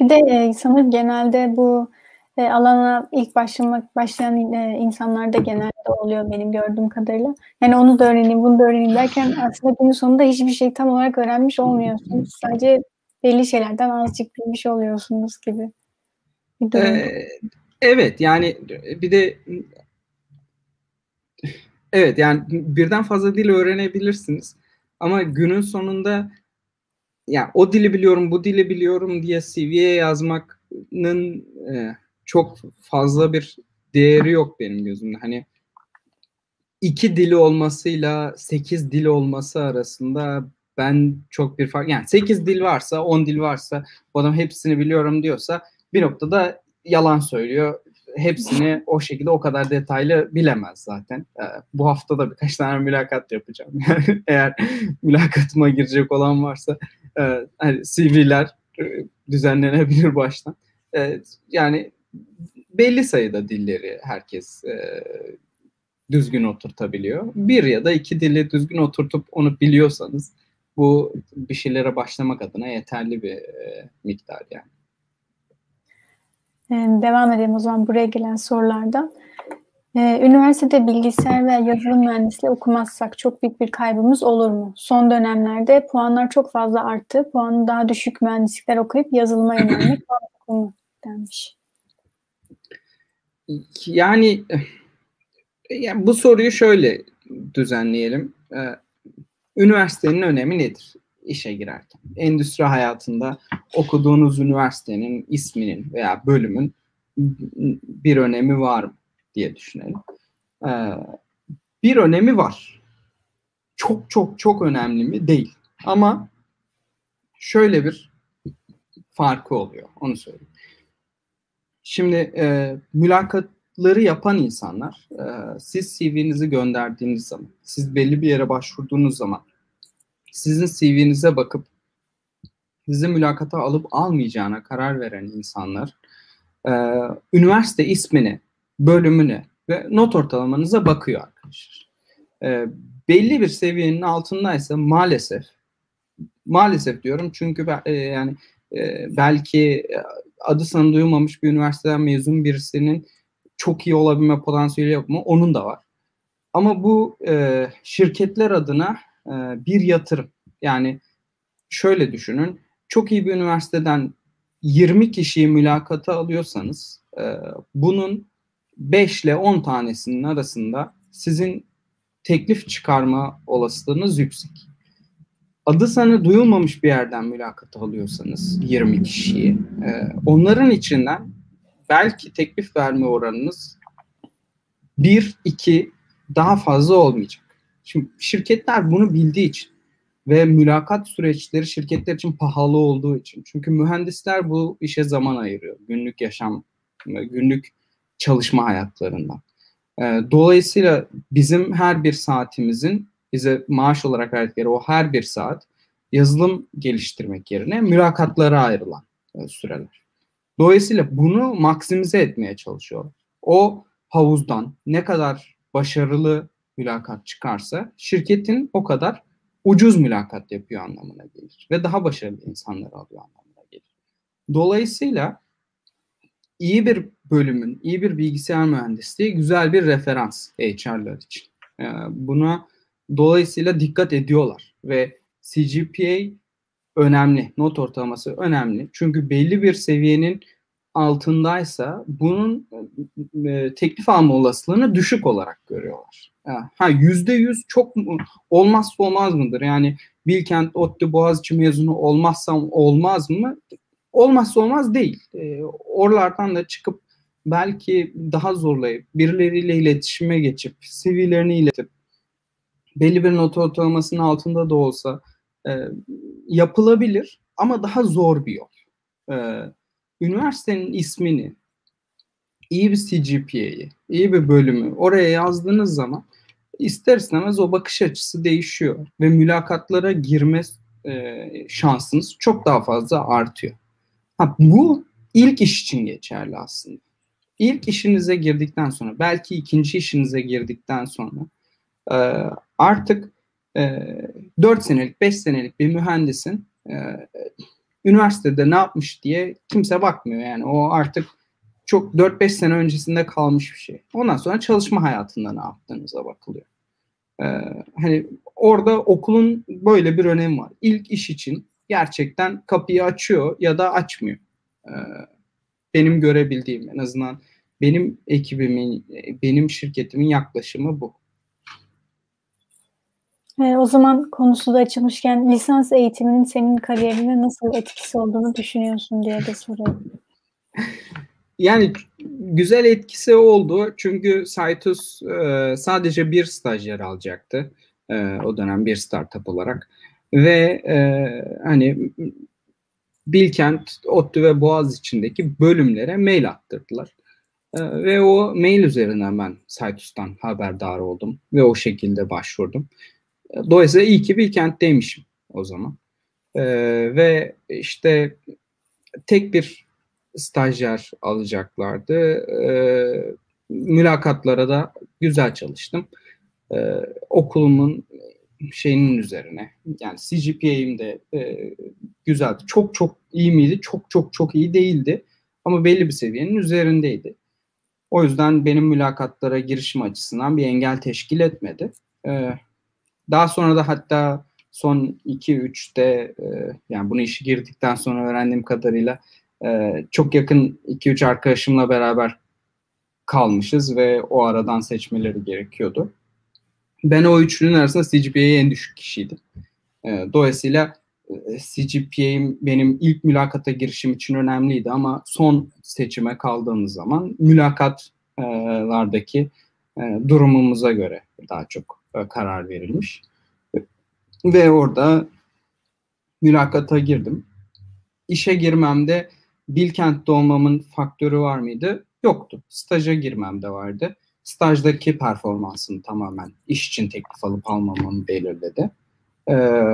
Bir de e, sanırım genelde bu e, alana ilk başlamak başlayan e, insanlarda genelde oluyor benim gördüğüm kadarıyla. Yani onu da öğreneyim, bunu da öğreneyim derken aslında günün sonunda hiçbir şey tam olarak öğrenmiş olmuyorsunuz. Sadece belli şeylerden azıcık bilmiş oluyorsunuz gibi. Ee, evet yani bir de evet yani birden fazla dil öğrenebilirsiniz. Ama günün sonunda yani o dili biliyorum, bu dili biliyorum diye CV'ye yazmakın e, çok fazla bir değeri yok benim gözümde. Hani iki dili olmasıyla sekiz dil olması arasında ben çok bir fark yani sekiz dil varsa on dil varsa bu adam hepsini biliyorum diyorsa bir noktada yalan söylüyor. Hepsini o şekilde o kadar detaylı bilemez zaten. Ee, bu hafta da birkaç tane mülakat yapacağım. Eğer mülakatıma girecek olan varsa e, hani CV'ler e, düzenlenebilir baştan. E, yani belli sayıda dilleri herkes e, düzgün oturtabiliyor. Bir ya da iki dili düzgün oturtup onu biliyorsanız bu bir şeylere başlamak adına yeterli bir miktar yani. Devam edelim o zaman buraya gelen sorulardan. Ee, üniversitede bilgisayar ve yazılım mühendisliği okumazsak çok büyük bir kaybımız olur mu? Son dönemlerde puanlar çok fazla arttı. Puanı daha düşük mühendislikler okuyup yazılıma yönelmek mantıklı mı denmiş. Yani, yani bu soruyu şöyle düzenleyelim. Ee, üniversitenin önemi nedir? İşe girerken. Endüstri hayatında okuduğunuz üniversitenin isminin veya bölümün bir önemi var mı diye düşünelim. Ee, bir önemi var. Çok çok çok önemli mi? Değil. Ama şöyle bir farkı oluyor. Onu söyleyeyim. Şimdi e, mülakatları yapan insanlar e, siz CV'nizi gönderdiğiniz zaman, siz belli bir yere başvurduğunuz zaman sizin CV'nize bakıp sizi mülakata alıp almayacağına karar veren insanlar e, üniversite ismini, bölümünü ve not ortalamanıza bakıyor arkadaşlar. E, belli bir seviyenin altındaysa maalesef maalesef diyorum çünkü ben, e, yani e, belki adı sana duyulmamış bir üniversiteden mezun birisinin çok iyi olabilme potansiyeli yok mu? Onun da var. Ama bu e, şirketler adına e, bir yatırım. Yani şöyle düşünün. Çok iyi bir üniversiteden 20 kişiyi mülakata alıyorsanız e, bunun 5 ile 10 tanesinin arasında sizin teklif çıkarma olasılığınız yüksek. Adı sana duyulmamış bir yerden mülakata alıyorsanız 20 kişiyi, e, onların içinden belki teklif verme oranınız 1-2 daha fazla olmayacak. Şimdi şirketler bunu bildiği için ve mülakat süreçleri şirketler için pahalı olduğu için. Çünkü mühendisler bu işe zaman ayırıyor. Günlük yaşam, günlük çalışma hayatlarından. Ee, dolayısıyla bizim her bir saatimizin bize maaş olarak verdikleri o her bir saat yazılım geliştirmek yerine mülakatlara ayrılan e, süreler. Dolayısıyla bunu maksimize etmeye çalışıyor. O havuzdan ne kadar başarılı mülakat çıkarsa şirketin o kadar ucuz mülakat yapıyor anlamına gelir ve daha başarılı insanları alıyor anlamına gelir. Dolayısıyla iyi bir bölümün, iyi bir bilgisayar mühendisliği güzel bir referans HR'lar için. Ee, buna dolayısıyla dikkat ediyorlar ve CGPA önemli, not ortalaması önemli. Çünkü belli bir seviyenin altındaysa bunun e, teklif alma olasılığını düşük olarak görüyorlar. Ha yüzde yüz çok olmazsa olmaz mıdır? Yani Bilkent, ODTÜ, Boğaziçi mezunu olmazsam olmaz mı? Olmazsa olmaz değil. E, oralardan da çıkıp belki daha zorlayıp birileriyle iletişime geçip CV'lerini iletip belli bir not ortalamasının altında da olsa e, yapılabilir ama daha zor bir yol. E, üniversitenin ismini, iyi bir CGPA'yı, iyi bir bölümü oraya yazdığınız zaman ister istemez o bakış açısı değişiyor ve mülakatlara girme e, şansınız çok daha fazla artıyor. Ha, bu ilk iş için geçerli aslında. İlk işinize girdikten sonra, belki ikinci işinize girdikten sonra e, artık e, 4 senelik, 5 senelik bir mühendisin e, üniversitede ne yapmış diye kimse bakmıyor. Yani o artık çok 4-5 sene öncesinde kalmış bir şey. Ondan sonra çalışma hayatında ne yaptığınıza bakılıyor. Ee, hani orada okulun böyle bir önemi var. İlk iş için gerçekten kapıyı açıyor ya da açmıyor. Ee, benim görebildiğim en azından benim ekibimin, benim şirketimin yaklaşımı bu. E, o zaman konusu da açılmışken lisans eğitiminin senin kariyerine nasıl etkisi olduğunu düşünüyorsun diye de soruyorum. Yani güzel etkisi oldu. Çünkü Saitus e, sadece bir stajyer alacaktı. E, o dönem bir startup olarak. Ve e, hani Bilkent, ODTÜ ve Boğaz içindeki bölümlere mail attırdılar. E, ve o mail üzerinden ben Saitus'tan haberdar oldum ve o şekilde başvurdum. Dolayısıyla iyi ki Bilkent'teymişim o zaman. E, ve işte tek bir stajyer alacaklardı. E, mülakatlara da güzel çalıştım. E, okulumun şeyinin üzerine yani CGPA'im de e, güzeldi. Çok çok iyi miydi? Çok çok çok iyi değildi. Ama belli bir seviyenin üzerindeydi. O yüzden benim mülakatlara girişim açısından bir engel teşkil etmedi. E, daha sonra da hatta son 2-3'te e, yani bunu işi girdikten sonra öğrendiğim kadarıyla e, çok yakın 2-3 arkadaşımla beraber kalmışız ve o aradan seçmeleri gerekiyordu. Ben o üçlünün arasında CGPA'yı en düşük kişiydim. E, dolayısıyla CGPA'im benim ilk mülakata girişim için önemliydi ama son seçime kaldığımız zaman mülakatlardaki e, durumumuza göre daha çok e, karar verilmiş. Ve orada mülakata girdim. İşe girmemde Bilkent'te olmamın faktörü var mıydı? Yoktu. Staja girmemde vardı. Stajdaki performansım tamamen iş için teklif alıp almamamı belirledi. Ee,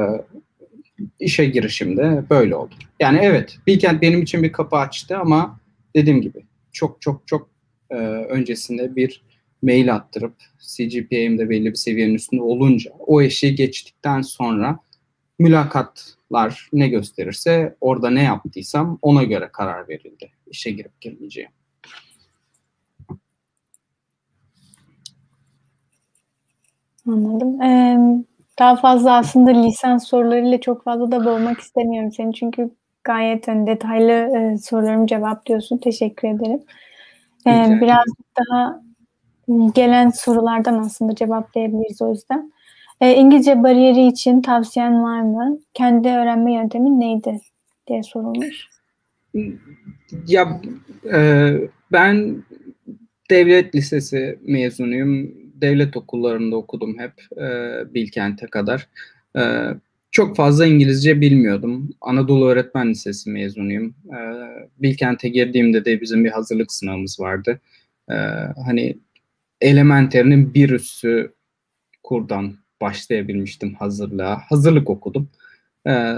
işe girişimde böyle oldu. Yani evet Bilkent benim için bir kapı açtı ama dediğim gibi çok çok çok e, öncesinde bir mail attırıp CGPA'mde belli bir seviyenin üstünde olunca o eşiği geçtikten sonra mülakatlar ne gösterirse orada ne yaptıysam ona göre karar verildi. İşe girip girmeyeceğim. Anladım. Ee, daha fazla aslında lisans sorularıyla çok fazla da boğmak istemiyorum seni. Çünkü gayet hani detaylı e, sorularımı cevaplıyorsun. Teşekkür ederim. Ee, biraz daha gelen sorulardan aslında cevaplayabiliriz o yüzden. E, İngilizce bariyeri için tavsiyen var mı? Kendi öğrenme yöntemin neydi diye sorulmuş. Ya e, ben devlet lisesi mezunuyum. Devlet okullarında okudum hep e, Bilkent'e kadar. E, çok fazla İngilizce bilmiyordum. Anadolu Öğretmen Lisesi mezunuyum. E, Bilkent'e girdiğimde de bizim bir hazırlık sınavımız vardı. E, hani elementerinin bir üssü kurdan başlayabilmiştim hazırlığa. Hazırlık okudum. E,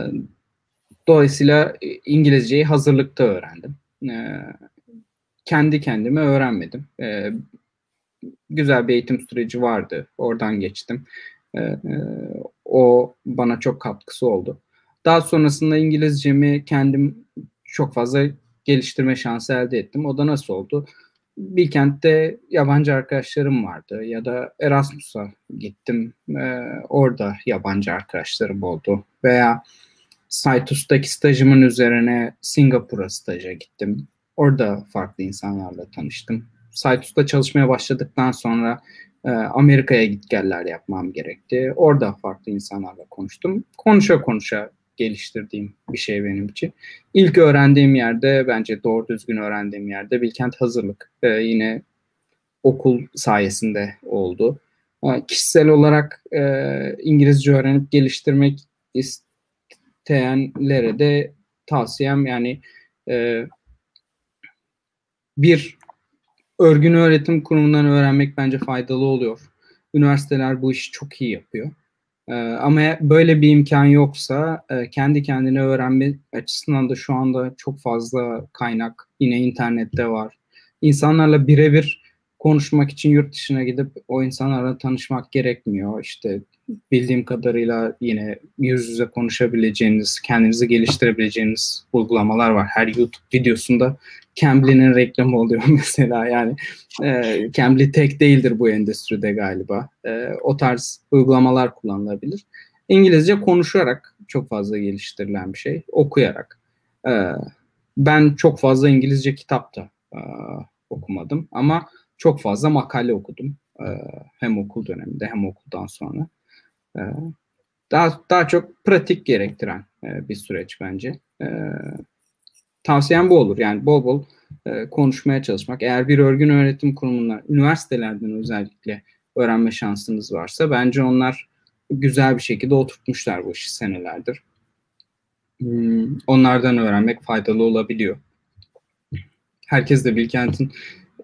dolayısıyla İngilizceyi hazırlıkta öğrendim. E, kendi kendime öğrenmedim. E, güzel bir eğitim süreci vardı. Oradan geçtim. E, o bana çok katkısı oldu. Daha sonrasında İngilizcemi kendim çok fazla geliştirme şansı elde ettim. O da nasıl oldu? Bilkent'te yabancı arkadaşlarım vardı ya da Erasmus'a gittim. Ee, orada yabancı arkadaşlarım oldu. Veya Saitus'taki stajımın üzerine Singapur'a staja gittim. Orada farklı insanlarla tanıştım. Saitus'ta çalışmaya başladıktan sonra e, Amerika'ya gitgeller yapmam gerekti. Orada farklı insanlarla konuştum. Konuşa konuşa geliştirdiğim bir şey benim için. İlk öğrendiğim yerde bence doğru düzgün öğrendiğim yerde Bilkent Hazırlık. Ee, yine okul sayesinde oldu. Ama kişisel olarak e, İngilizce öğrenip geliştirmek isteyenlere de tavsiyem yani e, bir örgün öğretim kurumundan öğrenmek bence faydalı oluyor. Üniversiteler bu işi çok iyi yapıyor. Ee, ama böyle bir imkan yoksa e, kendi kendine öğrenme açısından da şu anda çok fazla kaynak yine internette var. İnsanlarla birebir konuşmak için yurt dışına gidip o insanlarla tanışmak gerekmiyor. İşte bildiğim kadarıyla yine yüz yüze konuşabileceğiniz, kendinizi geliştirebileceğiniz uygulamalar var. Her YouTube videosunda Cambly'nin reklamı oluyor mesela. Yani e, Cambly tek değildir bu endüstride galiba. E, o tarz uygulamalar kullanılabilir. İngilizce konuşarak çok fazla geliştirilen bir şey. Okuyarak. E, ben çok fazla İngilizce kitap da e, okumadım ama çok fazla makale okudum. E, hem okul döneminde hem okuldan sonra. E, daha daha çok pratik gerektiren e, bir süreç bence. E, tavsiyem bu olur. Yani bol bol e, konuşmaya çalışmak. Eğer bir örgün öğretim kurumundan, üniversitelerden özellikle öğrenme şansınız varsa bence onlar güzel bir şekilde oturtmuşlar bu işi senelerdir. Hmm, onlardan öğrenmek faydalı olabiliyor. Herkes de Bilkent'in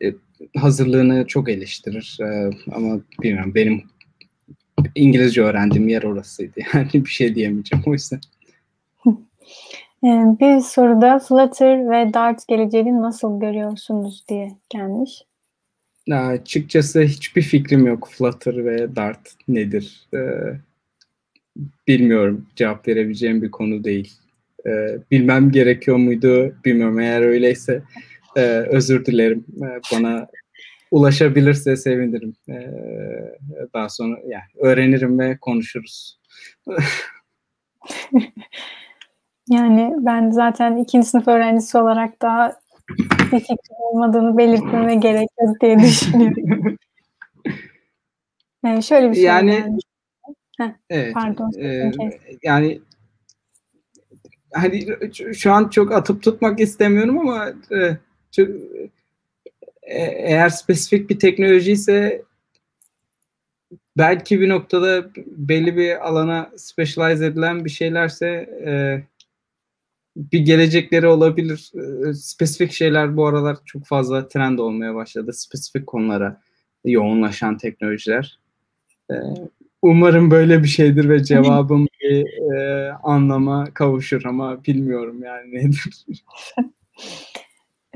e, hazırlığını çok eleştirir e, ama bilmiyorum benim İngilizce öğrendiğim yer orasıydı. Yani bir şey diyemeyeceğim o yüzden. Ee, bir soruda Flutter ve Dart geleceğini nasıl görüyorsunuz diye gelmiş. Açıkçası hiçbir fikrim yok Flutter ve Dart nedir. Ee, bilmiyorum cevap verebileceğim bir konu değil. Ee, bilmem gerekiyor muydu bilmiyorum eğer öyleyse e, özür dilerim. bana ulaşabilirse sevinirim. daha sonra yani öğrenirim ve konuşuruz. Yani ben zaten ikinci sınıf öğrencisi olarak daha bir fikrim olmadığını belirtmeme gerek yok diye düşünüyorum. Yani şöyle bir şey yani, evet, pardon. E, yani hani şu an çok atıp tutmak istemiyorum ama e, çok, e, eğer spesifik bir teknoloji ise belki bir noktada belli bir alana specialize edilen bir şeylerse e, bir gelecekleri olabilir. E, spesifik şeyler bu aralar çok fazla trend olmaya başladı. Spesifik konulara yoğunlaşan teknolojiler. E, umarım böyle bir şeydir ve cevabım bir e, anlama kavuşur ama bilmiyorum yani nedir.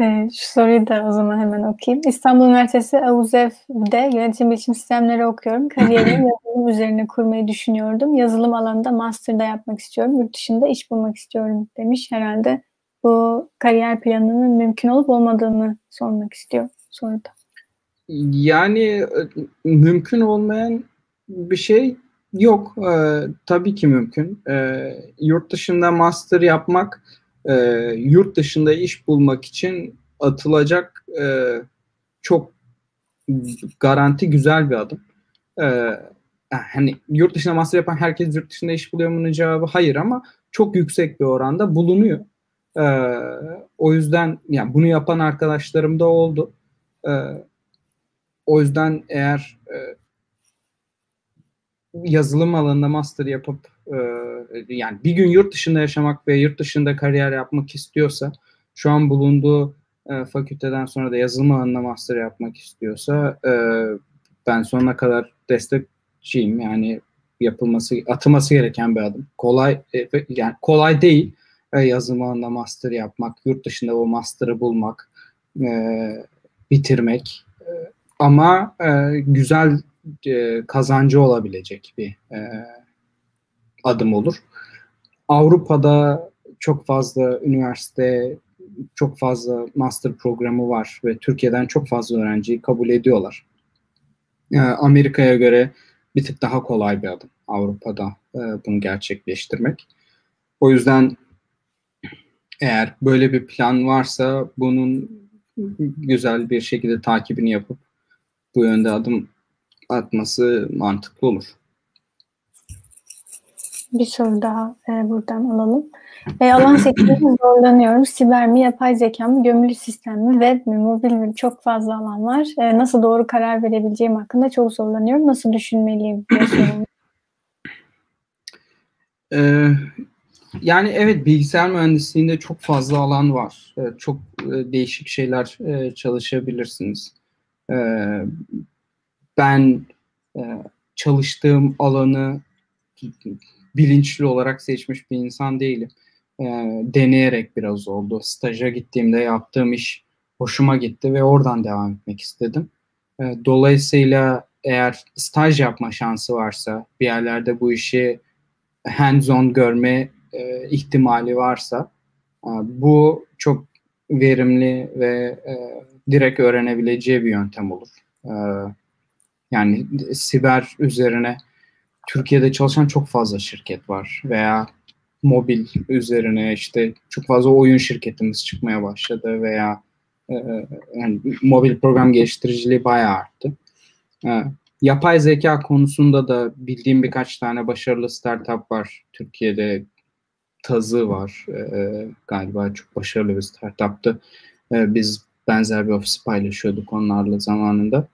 E, şu soruyu da o zaman hemen okuyayım. İstanbul Üniversitesi AUZEV'de yönetim bilişim sistemleri okuyorum. Kariyerimi yazılım üzerine kurmayı düşünüyordum. Yazılım alanında master'da yapmak istiyorum. Yurt dışında iş bulmak istiyorum demiş. Herhalde bu kariyer planının mümkün olup olmadığını sormak istiyor soruda. Yani e, mümkün olmayan bir şey yok. Ee, tabii ki mümkün. Ee, yurt dışında master yapmak e, yurt dışında iş bulmak için atılacak e, çok garanti güzel bir adım. E, hani yurt dışında master yapan herkes yurt dışında iş buluyor mu cevabı hayır ama çok yüksek bir oranda bulunuyor. E, o yüzden yani bunu yapan arkadaşlarım da oldu. E, o yüzden eğer e, yazılım alanında master yapıp e, yani bir gün yurt dışında yaşamak ve yurt dışında kariyer yapmak istiyorsa şu an bulunduğu e, fakülteden sonra da yazılım alanında master yapmak istiyorsa e, ben sonuna kadar destekçiyim. Yani yapılması, atılması gereken bir adım. Kolay e, yani kolay değil e, yazılım alanında master yapmak, yurt dışında o master'ı bulmak, e, bitirmek. E, ama e, güzel e, kazancı olabilecek bir e, adım olur. Avrupa'da çok fazla üniversite, çok fazla master programı var ve Türkiye'den çok fazla öğrenciyi kabul ediyorlar. E, Amerika'ya göre bir tık daha kolay bir adım Avrupa'da e, bunu gerçekleştirmek. O yüzden eğer böyle bir plan varsa bunun güzel bir şekilde takibini yapıp bu yönde adım atması mantıklı olur. Bir soru daha e, buradan alalım. E, alan seçiminde zorlanıyorum. Siber mi, yapay zeka mı, gömülü sistem mi, web mi, mobil mi? Çok fazla alan var. E, nasıl doğru karar verebileceğim hakkında çok zorlanıyorum. Nasıl düşünmeliyim Ee, yani evet bilgisayar mühendisliğinde çok fazla alan var. Ee, çok e, değişik şeyler e, çalışabilirsiniz. Ee, ben e, çalıştığım alanı bilinçli olarak seçmiş bir insan değilim. E, deneyerek biraz oldu. Staja gittiğimde yaptığım iş hoşuma gitti ve oradan devam etmek istedim. E, dolayısıyla eğer staj yapma şansı varsa, bir yerlerde bu işi hands-on görme ihtimali varsa, bu çok verimli ve e, direkt öğrenebileceği bir yöntem olur. E, yani siber üzerine Türkiye'de çalışan çok fazla şirket var veya mobil üzerine işte çok fazla oyun şirketimiz çıkmaya başladı veya e, e yani mobil program geliştiriciliği bayağı arttı. E, yapay zeka konusunda da bildiğim birkaç tane başarılı startup var. Türkiye'de Tazı var e, e galiba çok başarılı bir startuptı. E, biz benzer bir ofis paylaşıyorduk onlarla zamanında.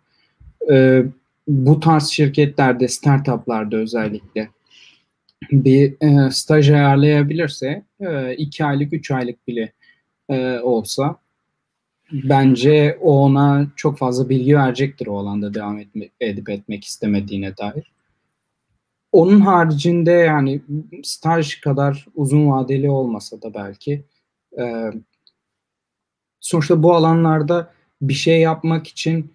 E, bu tarz şirketlerde, startuplarda özellikle bir e, staj ayarlayabilirse e, iki aylık, üç aylık bile e, olsa bence o ona çok fazla bilgi verecektir o alanda devam etme, edip etmek istemediğine dair. Onun haricinde yani staj kadar uzun vadeli olmasa da belki e, sonuçta bu alanlarda bir şey yapmak için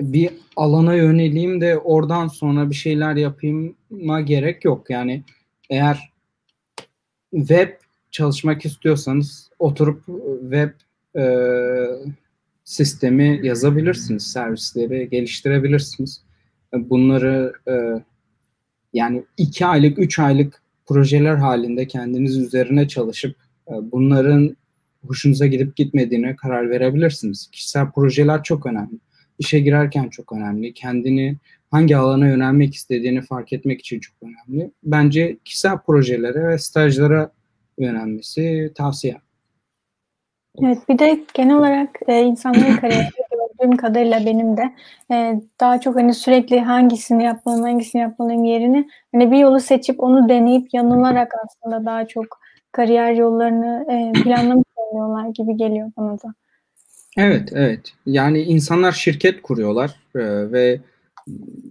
bir alana yöneleyim de oradan sonra bir şeyler yapayım'a gerek yok. Yani eğer web çalışmak istiyorsanız oturup web e, sistemi yazabilirsiniz, servisleri geliştirebilirsiniz. Bunları e, yani iki aylık, üç aylık projeler halinde kendiniz üzerine çalışıp e, bunların hoşunuza gidip gitmediğine karar verebilirsiniz. Kişisel projeler çok önemli işe girerken çok önemli. Kendini hangi alana yönelmek istediğini fark etmek için çok önemli. Bence kişisel projelere ve stajlara yönelmesi tavsiye. Evet bir de genel olarak e, insanların kariyerinde gördüğüm kadarıyla benim de e, daha çok hani sürekli hangisini yapmalıyım hangisini yapmalıyım yerini hani bir yolu seçip onu deneyip yanılarak aslında daha çok kariyer yollarını e, planlamış oluyorlar gibi geliyor bana da. Evet, evet. Yani insanlar şirket kuruyorlar e, ve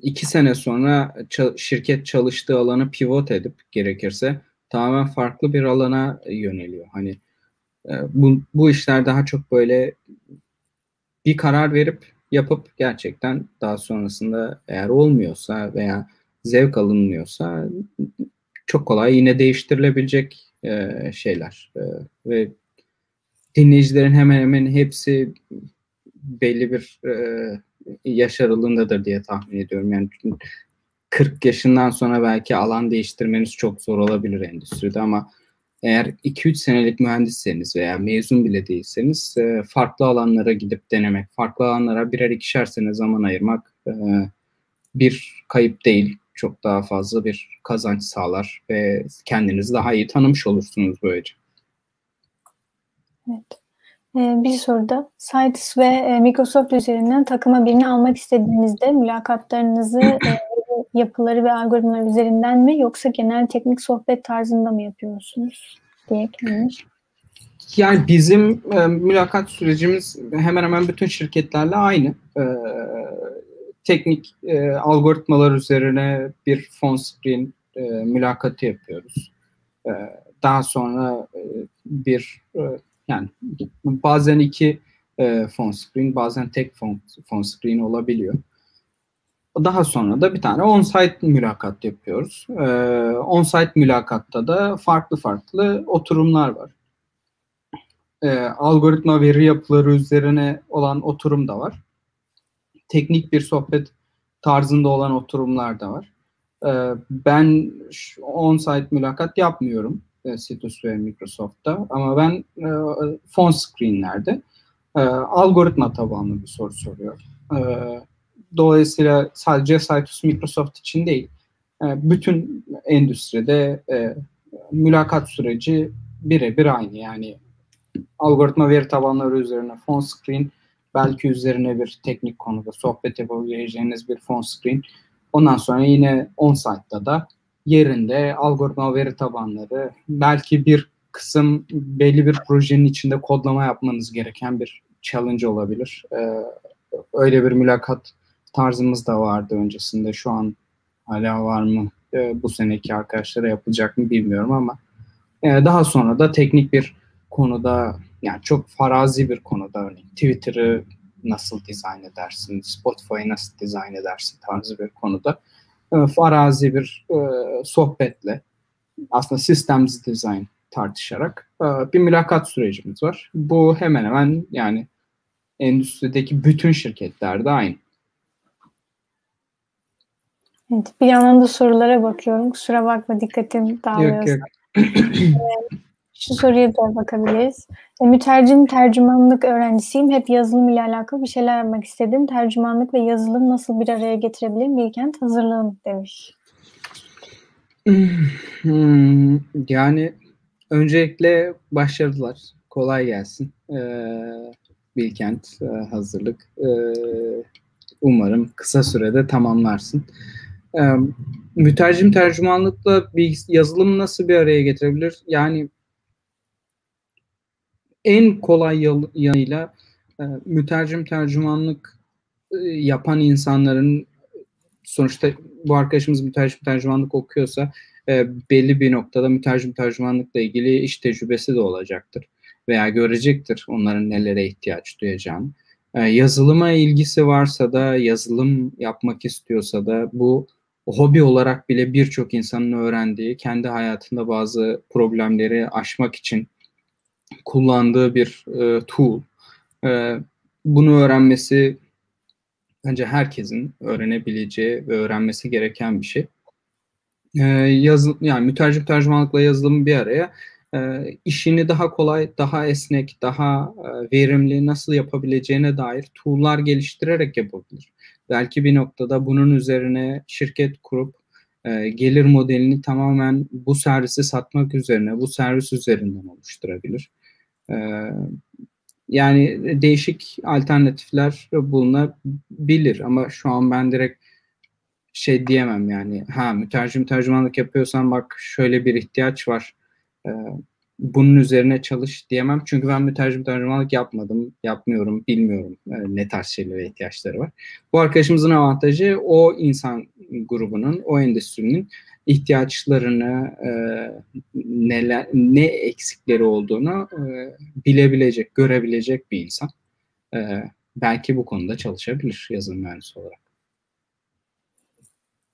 iki sene sonra ça- şirket çalıştığı alanı pivot edip gerekirse tamamen farklı bir alana yöneliyor. Hani e, bu, bu işler daha çok böyle bir karar verip yapıp gerçekten daha sonrasında eğer olmuyorsa veya zevk alınmıyorsa çok kolay yine değiştirilebilecek e, şeyler e, ve dinleyicilerin hemen hemen hepsi belli bir e, yaş aralığındadır diye tahmin ediyorum. Yani 40 yaşından sonra belki alan değiştirmeniz çok zor olabilir endüstride ama eğer 2-3 senelik mühendisseniz veya mezun bile değilseniz e, farklı alanlara gidip denemek, farklı alanlara birer ikişer sene zaman ayırmak e, bir kayıp değil. Çok daha fazla bir kazanç sağlar ve kendinizi daha iyi tanımış olursunuz böylece. Evet. Ee, bir soruda Citus ve e, Microsoft üzerinden takıma birini almak istediğinizde mülakatlarınızı e, yapıları ve algoritmalar üzerinden mi yoksa genel teknik sohbet tarzında mı yapıyorsunuz diye eklemiş. Yani bizim e, mülakat sürecimiz hemen hemen bütün şirketlerle aynı. E, teknik e, algoritmalar üzerine bir phone screen e, mülakatı yapıyoruz. E, daha sonra e, bir e, yani bazen iki e, phone screen, bazen tek phone, phone screen olabiliyor. Daha sonra da bir tane on-site mülakat yapıyoruz. Ee, on-site mülakatta da farklı farklı oturumlar var. Ee, algoritma veri yapıları üzerine olan oturum da var. Teknik bir sohbet tarzında olan oturumlar da var. Ee, ben on-site mülakat yapmıyorum e, Citus Microsoft'ta ama ben e, phone screenlerde e, algoritma tabanlı bir soru soruyorum. E, Dolayısıyla sadece Citus Microsoft için değil, e, bütün endüstride e, mülakat süreci birebir aynı. Yani algoritma veri tabanları üzerine phone screen, belki üzerine bir teknik konuda sohbet yapabileceğiniz bir phone screen. Ondan sonra yine on-site'da da yerinde algoritma veri tabanları, belki bir kısım belli bir projenin içinde kodlama yapmanız gereken bir challenge olabilir. Ee, öyle bir mülakat tarzımız da vardı öncesinde. Şu an hala var mı? E, bu seneki arkadaşlara yapılacak mı bilmiyorum ama e, daha sonra da teknik bir konuda yani çok farazi bir konuda örneğin Twitter'ı nasıl dizayn edersin, Spotify'ı nasıl dizayn edersin tarzı bir konuda e, farazi bir e, sohbetle aslında systems design tartışarak e, bir mülakat sürecimiz var. Bu hemen hemen yani endüstrideki bütün şirketlerde aynı. Evet, bir yandan da sorulara bakıyorum. Kusura bakma dikkatim dağılıyorsa. Yok, yok. Şu soruya da bakabiliriz. E, mütercim tercümanlık öğrencisiyim. Hep yazılım ile alakalı bir şeyler yapmak istedim. Tercümanlık ve yazılım nasıl bir araya getirebilirim? Bilkent hazırlığım demiş. Hmm, yani öncelikle başarılar. Kolay gelsin. Ee, Bilkent e, hazırlık. Ee, umarım kısa sürede tamamlarsın. E, mütercim tercümanlıkla bir yazılım nasıl bir araya getirebilir? Yani en kolay yanıyla e, mütercim tercümanlık e, yapan insanların sonuçta bu arkadaşımız mütercim tercümanlık okuyorsa e, belli bir noktada mütercim tercümanlıkla ilgili iş tecrübesi de olacaktır veya görecektir onların nelere ihtiyaç duyacağını. E, yazılıma ilgisi varsa da yazılım yapmak istiyorsa da bu hobi olarak bile birçok insanın öğrendiği, kendi hayatında bazı problemleri aşmak için kullandığı bir e, tool. E, bunu öğrenmesi bence herkesin öğrenebileceği ve öğrenmesi gereken bir şey. E, yazı, yani mütercim tercümanlıkla yazılım bir araya e, işini daha kolay, daha esnek, daha e, verimli nasıl yapabileceğine dair tool'lar geliştirerek yapabilir. Belki bir noktada bunun üzerine şirket kurup e, gelir modelini tamamen bu servisi satmak üzerine, bu servis üzerinden oluşturabilir. E, yani değişik alternatifler bulunabilir ama şu an ben direkt şey diyemem yani ha mütercim tercümanlık yapıyorsan bak şöyle bir ihtiyaç var e, bunun üzerine çalış diyemem. Çünkü ben mütercim tercümanlık yapmadım, yapmıyorum, bilmiyorum e, ne tarz şeylere ihtiyaçları var. Bu arkadaşımızın avantajı o insan grubunun, o endüstrinin ihtiyaçlarını, e, neler, ne eksikleri olduğunu e, bilebilecek, görebilecek bir insan. E, belki bu konuda çalışabilir yazılım mühendisi olarak.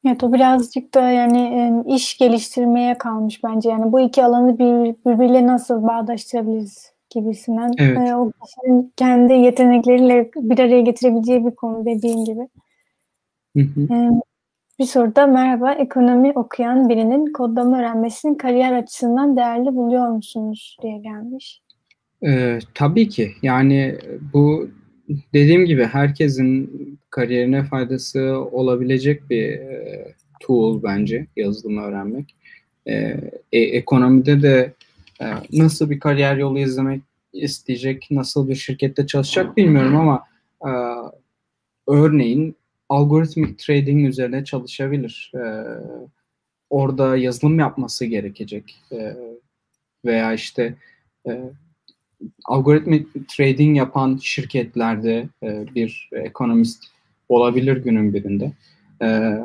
Evet o birazcık da yani iş geliştirmeye kalmış bence. Yani bu iki alanı bir, birbiriyle nasıl bağdaştırabiliriz gibisinden. Evet. E, o kişinin kendi yetenekleriyle bir araya getirebileceği bir konu dediğin gibi. Hı hı. E, bir soruda merhaba ekonomi okuyan birinin kodlama öğrenmesini kariyer açısından değerli buluyor musunuz diye gelmiş. Ee, tabii ki yani bu dediğim gibi herkesin kariyerine faydası olabilecek bir e, tool bence yazılımı öğrenmek. E, e, ekonomide de e, nasıl bir kariyer yolu izlemek isteyecek, nasıl bir şirkette çalışacak bilmiyorum ama e, örneğin algoritmik trading üzerine çalışabilir. E, orada yazılım yapması gerekecek e, veya işte e, algoritmik trading yapan şirketlerde e, bir ekonomist olabilir günün birinde. E,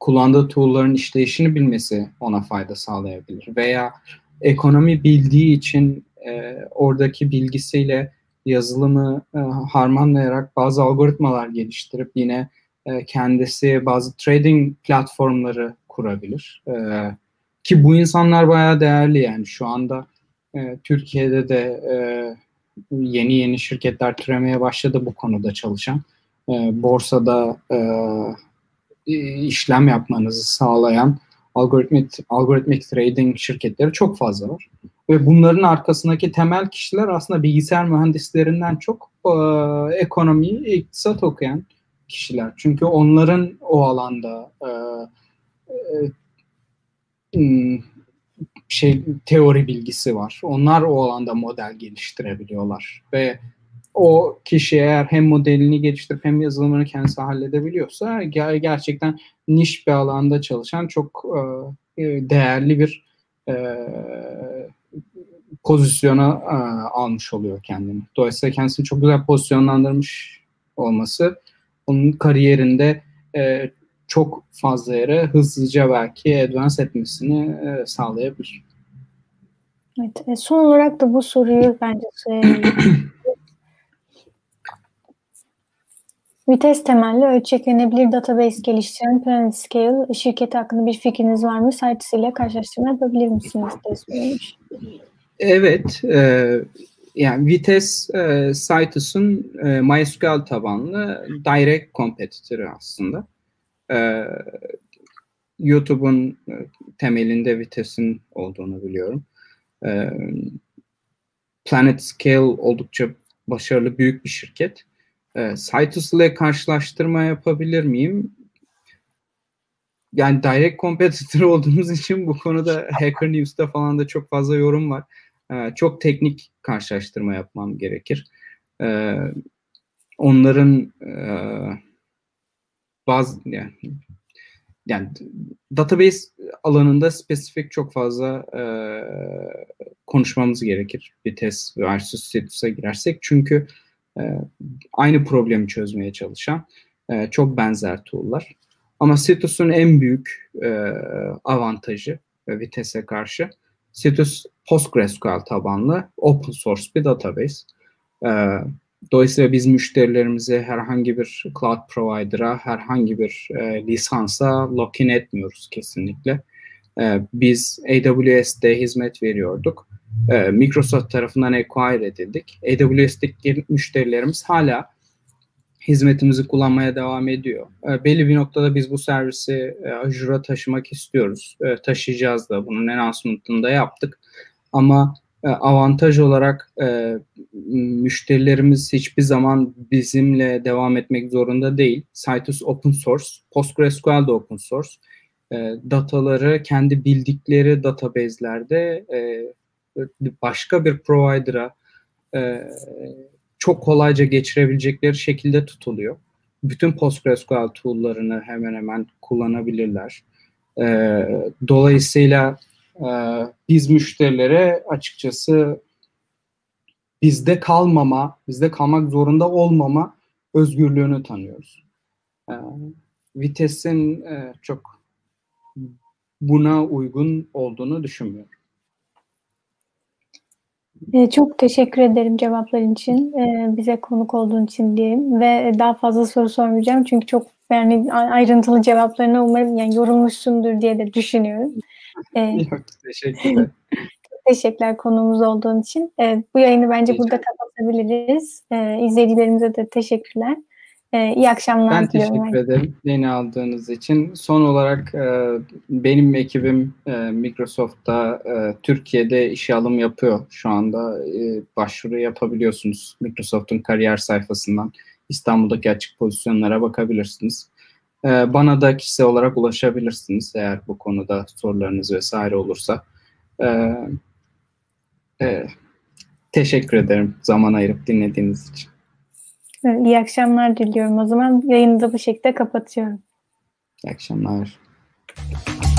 kullandığı tool'ların işleyişini bilmesi ona fayda sağlayabilir. Veya ekonomi bildiği için e, oradaki bilgisiyle yazılımı e, harmanlayarak bazı algoritmalar geliştirip yine e, kendisi bazı trading platformları kurabilir. E, ki bu insanlar bayağı değerli yani şu anda e, Türkiye'de de e, yeni yeni şirketler türemeye başladı bu konuda çalışan. E, borsada e, işlem yapmanızı sağlayan algoritmik, algoritmik trading şirketleri çok fazla var. Ve bunların arkasındaki temel kişiler aslında bilgisayar mühendislerinden çok e, ekonomiyi, iktisat okuyan kişiler. Çünkü onların o alanda e, e, şey teori bilgisi var. Onlar o alanda model geliştirebiliyorlar ve o kişi eğer hem modelini geliştirip hem yazılımını kendisi halledebiliyorsa ger- gerçekten niş bir alanda çalışan çok e, e değerli bir e, pozisyona e, almış oluyor kendini. Dolayısıyla kendisini çok güzel pozisyonlandırmış olması onun kariyerinde e, çok fazla yere hızlıca belki advance etmesini e, sağlayabilir. Evet, e, son olarak da bu soruyu bence Vites temelli ölçeklenebilir database geliştiren Planet Scale şirketi hakkında bir fikriniz var mı? Citus ile karşılaştırma yapabilir misiniz? Evet. E, yani Vites e, Citus'un e, MySQL tabanlı direct competitor'ı aslında. E, YouTube'un e, temelinde Vites'in olduğunu biliyorum. E, Planet Scale oldukça başarılı büyük bir şirket. E, Citus ile karşılaştırma yapabilir miyim? Yani direct competitor olduğumuz için bu konuda Hacker News'ta falan da çok fazla yorum var. E, çok teknik karşılaştırma yapmam gerekir. E, onların e, bazı yani, yani database alanında spesifik çok fazla e, konuşmamız gerekir. Bir test versus status'a girersek. Çünkü e, aynı problemi çözmeye çalışan e, çok benzer tool'lar. Ama Citus'un en büyük e, avantajı e, Vites'e karşı Citus PostgreSQL tabanlı open source bir database. E, dolayısıyla biz müşterilerimizi herhangi bir cloud provider'a, herhangi bir e, lisansa login etmiyoruz kesinlikle. E, biz AWS'de hizmet veriyorduk e, Microsoft tarafından acquire edildik. AWS'deki müşterilerimiz hala hizmetimizi kullanmaya devam ediyor. E, belli bir noktada biz bu servisi e, Azure'a taşımak istiyoruz. E, taşıyacağız da bunun enhancement'ını da yaptık. Ama e, avantaj olarak e, müşterilerimiz hiçbir zaman bizimle devam etmek zorunda değil. Citus open source, PostgreSQL de open source. e, dataları kendi bildikleri database'lerde e, başka bir provider'a e, çok kolayca geçirebilecekleri şekilde tutuluyor. Bütün PostgreSQL tool'larını hemen hemen kullanabilirler. E, dolayısıyla e, biz müşterilere açıkçası bizde kalmama, bizde kalmak zorunda olmama özgürlüğünü tanıyoruz. E, Vites'in e, çok buna uygun olduğunu düşünmüyorum. E, çok teşekkür ederim cevapların için. E, bize konuk olduğun için diyeyim. Ve daha fazla soru sormayacağım. Çünkü çok yani ayrıntılı cevaplarını umarım yani yorulmuşsundur diye de düşünüyorum. E, Yok, teşekkürler. çok teşekkürler konuğumuz olduğun için. Bu yayını bence burada kapatabiliriz. İzleyicilerimize de teşekkürler. Ee, iyi akşamlar ben diliyorum. Ben teşekkür ederim beni aldığınız için. Son olarak e, benim ekibim e, Microsoft'ta e, Türkiye'de işe alım yapıyor. Şu anda e, başvuru yapabiliyorsunuz Microsoft'un kariyer sayfasından. İstanbul'daki açık pozisyonlara bakabilirsiniz. E, bana da kişisel olarak ulaşabilirsiniz eğer bu konuda sorularınız vesaire olursa. E, e, teşekkür ederim zaman ayırıp dinlediğiniz için. İyi akşamlar diliyorum o zaman. Yayını da bu şekilde kapatıyorum. İyi akşamlar. Thank you.